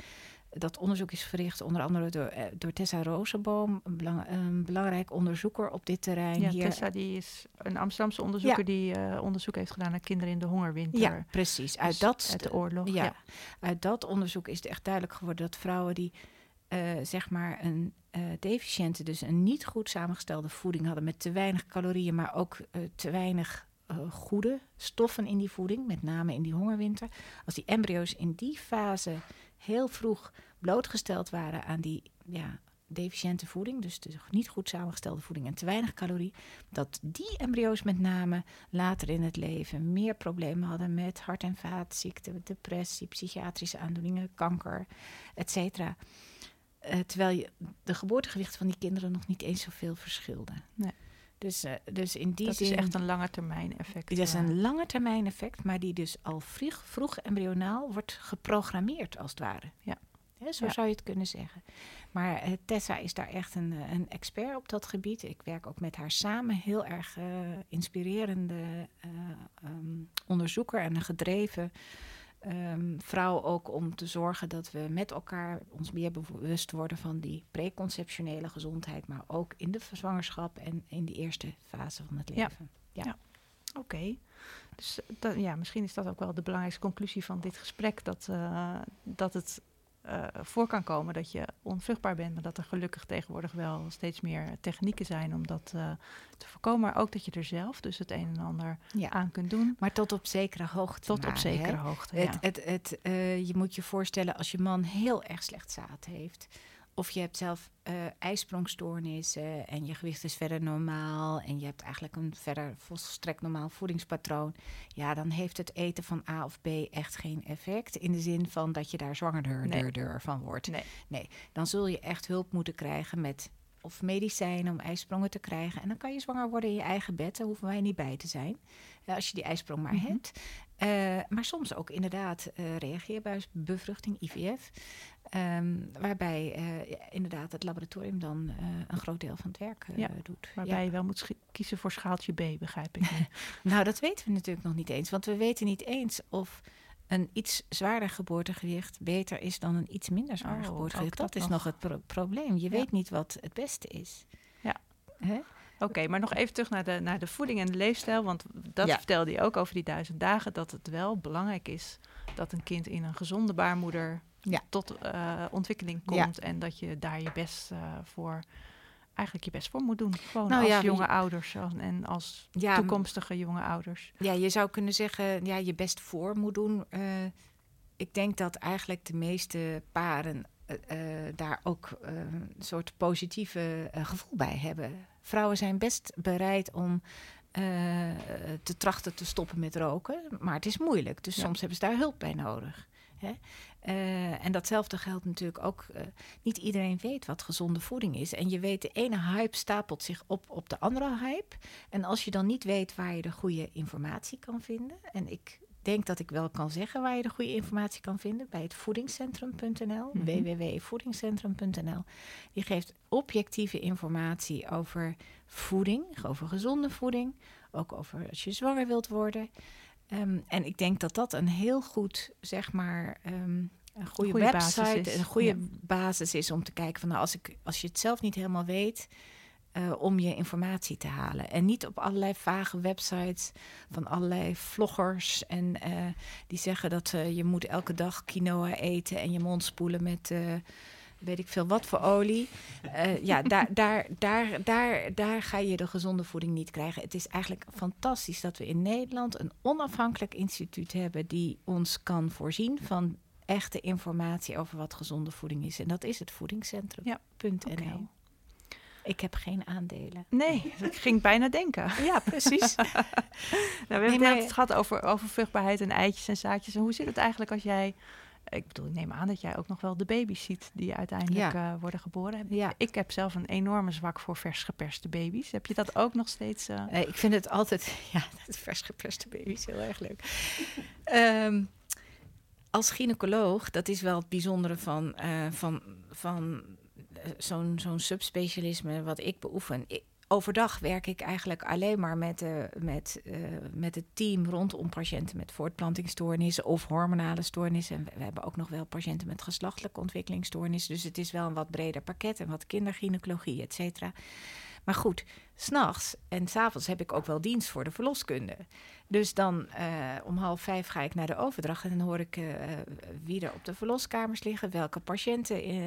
dat onderzoek is verricht onder andere door, uh, door Tessa Rozenboom, een, belang, een, belangrijk onderzoeker op dit terrein. Ja, hier. Tessa die is een Amsterdamse onderzoeker Ja. die uh, onderzoek heeft gedaan naar kinderen in de hongerwinter. Ja, precies. Uit, Dus dat, uit de oorlog. Ja, ja. uit dat onderzoek is het echt duidelijk geworden dat vrouwen die uh, zeg maar een uh, deficiënte, dus een niet goed samengestelde voeding hadden met te weinig calorieën, maar ook te weinig goede stoffen in die voeding, met name in die hongerwinter. Als die embryo's in die fase heel vroeg blootgesteld waren aan die ja, deficiënte voeding, dus de niet goed samengestelde voeding en te weinig calorie, dat die embryo's met name later in het leven meer problemen hadden met hart- en vaatziekten, depressie, psychiatrische aandoeningen, kanker, et cetera. Uh, terwijl je de geboortegewichten van die kinderen nog niet eens zoveel verschilden. Nee. Dus, uh, dus in die dat zin... is echt een lange termijn effect. Dat is een lange termijn effect, maar die dus al vroeg, vroeg embryonaal wordt geprogrammeerd, als het ware. Ja. He, zo ja. zou je het kunnen zeggen. Maar uh, Tessa is daar echt een, een, expert op dat gebied. Ik werk ook met haar samen. Heel erg uh, inspirerende um, onderzoeker en een gedreven um, vrouw ook om te zorgen dat we met elkaar ons meer bewust worden van die preconceptionele gezondheid, maar ook in de zwangerschap en in de eerste fase van het leven. Ja. ja. Oké. Okay. Dus dat, ja, misschien is dat ook wel de belangrijkste conclusie van dit gesprek: dat, uh, dat het uh, voor kan komen dat je onvruchtbaar bent, maar dat er gelukkig tegenwoordig wel steeds meer technieken zijn om dat uh, te voorkomen. Maar ook dat je er zelf dus het een en ander ja. aan kunt doen. Maar tot op zekere hoogte. Tot maar, op zekere hè? hoogte. Het, ja. het, het, uh, je moet je voorstellen als je man heel erg slecht zaad heeft. Of je hebt zelf uh, ijsprongstoornissen en je gewicht is verder normaal en je hebt eigenlijk een verder volstrekt normaal voedingspatroon. Ja, dan heeft het eten van A of B echt geen effect. In de zin van dat je daar zwangerder nee. van wordt. Nee. nee, dan zul je echt hulp moeten krijgen met of medicijnen om ijsprongen te krijgen. En dan kan je zwanger worden in je eigen bed. Daar hoeven wij niet bij te zijn. Uh, als je die ijsprong maar mm -hmm. hebt. Uh, maar soms ook inderdaad uh, reageerbuisbevruchting, IVF. Um, waarbij uh, inderdaad het laboratorium dan uh, een groot deel van het werk uh, ja, doet. Waarbij ja. je wel moet kiezen voor schaaltje B, begrijp ik. nou, dat weten we natuurlijk nog niet eens. Want we weten niet eens of een iets zwaarder geboortegewicht beter is dan een iets minder zwaar oh, geboortegewicht. Dat, dat, is nog het pro probleem. Je ja. weet niet wat het beste is. Ja. Oké, okay, maar nog even terug naar de, naar de voeding en de leefstijl. Want dat ja. vertelde je ook over die duizend dagen. Dat het wel belangrijk is dat een kind in een gezonde baarmoeder ja. tot uh, ontwikkeling komt. Ja. En dat je daar je best uh, voor, eigenlijk je best voor moet doen. Gewoon nou, als ja, jonge ouders en als toekomstige jonge ouders. Ja, je zou kunnen zeggen, ja, je best voor moet doen. Uh, ik denk dat eigenlijk de meeste paren daar ook een soort positieve gevoel bij hebben. Vrouwen zijn best bereid om te trachten te stoppen met roken. Maar het is moeilijk, dus soms hebben ze daar hulp bij nodig. Hè? Uh, en datzelfde geldt natuurlijk ook. Uh, niet iedereen weet wat gezonde voeding is. En je weet, de ene hype stapelt zich op op de andere hype. En als je dan niet weet waar je de goede informatie kan vinden. En ik denk dat ik wel kan zeggen waar je de goede informatie kan vinden. Bij het voedingscentrum.nl, mm www.voedingscentrum.nl. Die geeft objectieve informatie over voeding, over gezonde voeding. Ook over als je zwanger wilt worden. Um, en ik denk dat dat een heel goed, zeg maar, um, een goede, goede website, een goede basis is om te kijken van nou, als, ik, als je het zelf niet helemaal weet, uh, om je informatie te halen. En niet op allerlei vage websites van allerlei vloggers en uh, die zeggen dat uh, je moet elke dag quinoa eten en je mond spoelen met weet ik veel wat voor olie. Uh, ja, daar, daar, daar, daar, daar ga je de gezonde voeding niet krijgen. Het is eigenlijk fantastisch dat we in Nederland een onafhankelijk instituut hebben die ons kan voorzien van echte informatie over wat gezonde voeding is. En dat is het voedingscentrum.nl. Ja, okay. Ik heb geen aandelen. Nee, ik ging bijna denken. Ja, precies. nou, we hebben nee, het gehad over, over vruchtbaarheid en eitjes en zaadjes. En hoe zit het eigenlijk als jij ik bedoel, ik neem aan dat jij ook nog wel de baby's ziet die uiteindelijk ja. uh, worden geboren. Ja. Ik heb zelf een enorme zwak voor vers geperste baby's. Heb je dat ook nog steeds? Uh... ik vind het altijd, ja, vers geperste baby's heel erg leuk. um, als gynaecoloog, dat is wel het bijzondere van, uh, van, van zo'n zo'n subspecialisme wat ik beoefen. Ik, overdag werk ik eigenlijk alleen maar met, uh, met, uh, met het team rondom patiënten met voortplantingsstoornissen of hormonale stoornissen. En we, hebben ook nog wel patiënten met geslachtelijke ontwikkelingsstoornissen. Dus het is wel een wat breder pakket en wat kindergynaecologie, et cetera. Maar goed, s'nachts en s'avonds heb ik ook wel dienst voor de verloskunde. Dus dan uh, om half vijf ga ik naar de overdracht en dan hoor ik uh, wie er op de verloskamers liggen, welke patiënten uh,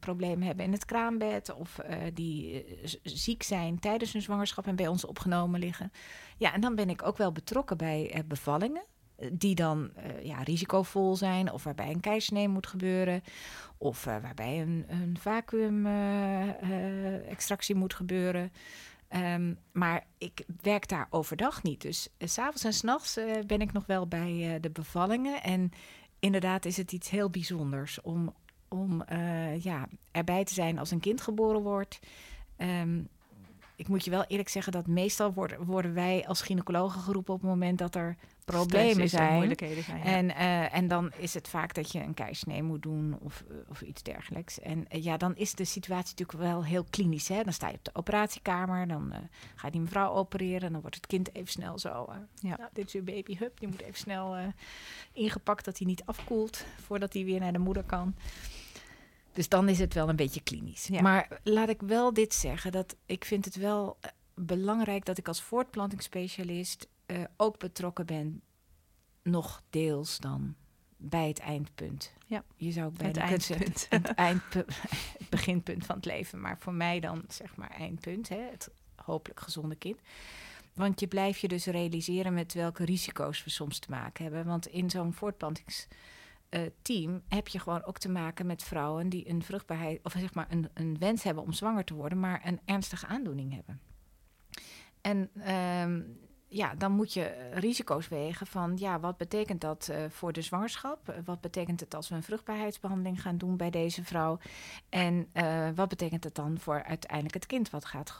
problemen hebben in het kraambed of die ziek zijn tijdens hun zwangerschap en bij ons opgenomen liggen. Ja, en dan ben ik ook wel betrokken bij bevallingen die dan ja, risicovol zijn of waarbij een keizersnee moet gebeuren of waarbij een, een vacuüm-extractie moet gebeuren. Um, maar ik werk daar overdag niet. Dus uh, s'avonds en s'nachts uh, ben ik nog wel bij uh, de bevallingen. En inderdaad is het iets heel bijzonders om, om ja, erbij te zijn als een kind geboren wordt. Um, ik moet je wel eerlijk zeggen dat meestal worden, worden wij als gynaecologen geroepen op het moment dat er problemen zijn. moeilijkheden zijn. En, uh, en dan is het vaak dat je een keisnee moet doen of, eh, of iets dergelijks. En uh, ja, dan is de situatie natuurlijk wel heel klinisch. Hè? Dan sta je op de operatiekamer, dan gaat die mevrouw opereren, dan wordt het kind even snel zo. ja. Nou, dit is uw baby, hup, die moet even snel ingepakt dat hij niet afkoelt voordat hij weer naar de moeder kan. Dus dan is het wel een beetje klinisch. Maar laat ik wel dit zeggen: dat ik vind het wel eh, belangrijk dat ik als voortplantingsspecialist uh, ook betrokken ben, nog deels dan bij het eindpunt. Ja, je zou ook bij het eindpunt. Het, eindpunt, het beginpunt van het leven, maar voor mij dan zeg maar eindpunt, hè, het hopelijk gezonde kind. Want je blijft je dus realiseren met welke risico's we soms te maken hebben. Want in zo'n voortplantings uh, team heb je gewoon ook te maken met vrouwen die een vruchtbaarheid, of zeg maar een, een wens hebben om zwanger te worden, maar een ernstige aandoening hebben. En um, ja, dan moet je risico's wegen van, ja, wat betekent dat uh, voor de zwangerschap? Wat betekent het als we een vruchtbaarheidsbehandeling gaan doen bij deze vrouw? En wat betekent het dan voor uiteindelijk het kind wat gaat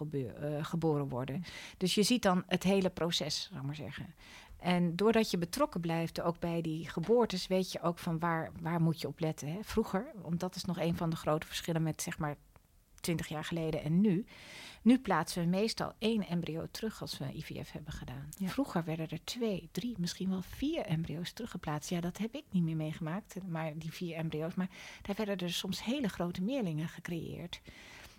geboren worden? Dus je ziet dan het hele proces, zal ik maar zeggen. En doordat je betrokken blijft, ook bij die geboortes, weet je ook van waar, waar moet je op letten. Hè? Vroeger, want dat is nog een van de grote verschillen met zeg maar 20 jaar geleden en nu. Nu plaatsen we meestal één embryo terug als we IVF hebben gedaan. Vroeger werden er twee, drie, misschien wel vier embryo's teruggeplaatst. Ja, dat heb ik niet meer meegemaakt, maar die vier embryo's. Maar daar werden er soms hele grote meerlingen gecreëerd.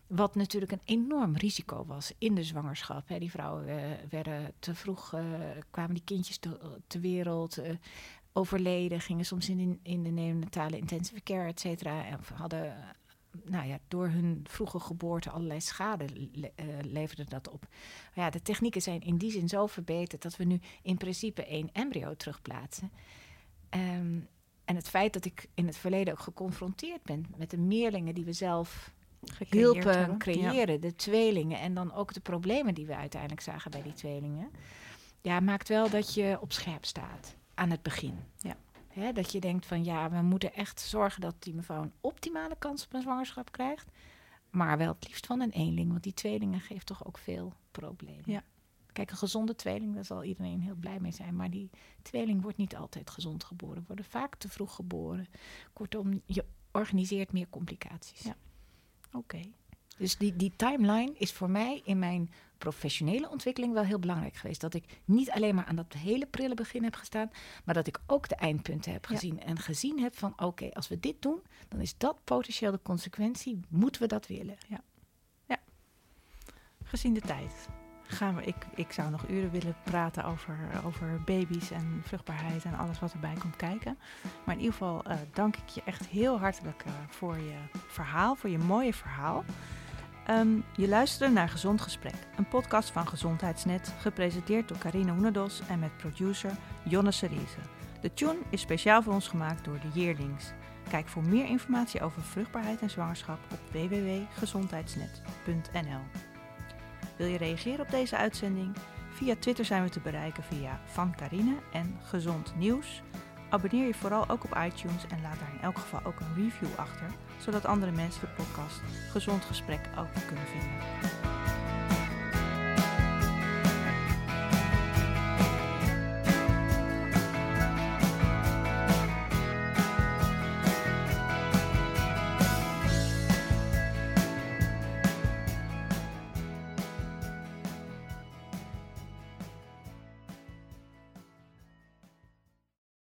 Wat natuurlijk een enorm risico was in de zwangerschap. Hè. Die vrouwen uh, werden te vroeg, uh, kwamen die kindjes te, te wereld, uh, overleden, gingen soms in, in de neonatale intensive care, et cetera. En hadden, nou ja, door hun vroege geboorte allerlei schade le leverde dat op. Maar ja, de technieken zijn in die zin zo verbeterd dat we nu in principe één embryo terugplaatsen. Um, en het feit dat ik in het verleden ook geconfronteerd ben met de meerlingen die we zelf hielpen creëren, de tweelingen. En dan ook de problemen die we uiteindelijk zagen bij die tweelingen. Ja, maakt wel dat je op scherp staat aan het begin. Ja. Hè, dat je denkt van ja, we moeten echt zorgen dat die mevrouw een optimale kans op een zwangerschap krijgt. Maar wel het liefst van een eenling, want die tweelingen geeft toch ook veel problemen. Ja. Kijk, een gezonde tweeling, daar zal iedereen heel blij mee zijn. Maar die tweeling wordt niet altijd gezond geboren. Worden vaak te vroeg geboren. Kortom, je organiseert meer complicaties. Ja. Oké. Dus die, die timeline is voor mij in mijn professionele ontwikkeling wel heel belangrijk geweest. Dat ik niet alleen maar aan dat hele prille begin heb gestaan, maar dat ik ook de eindpunten heb gezien. En gezien heb van oké, als we dit doen, dan is dat potentieel de consequentie. Moeten we dat willen? Ja. ja. Gezien de tijd gaan we, ik, ik zou nog uren willen praten over, over baby's en vruchtbaarheid en alles wat erbij komt kijken. Maar in ieder geval uh, dank ik je echt heel hartelijk uh, voor je verhaal, voor je mooie verhaal. Um, je luisterde naar Gezond Gesprek, een podcast van Gezondheidsnet, gepresenteerd door Carine Hoenedos en met producer Jonne Serize. De tune is speciaal voor ons gemaakt door de Yearlings. Kijk voor meer informatie over vruchtbaarheid en zwangerschap op www.gezondheidsnet.nl. Wil je reageren op deze uitzending? Via Twitter zijn we te bereiken via Van Carine en Gezond Nieuws. Abonneer je vooral ook op iTunes en laat daar in elk geval ook een review achter, zodat andere mensen de podcast Gezond Gesprek ook kunnen vinden.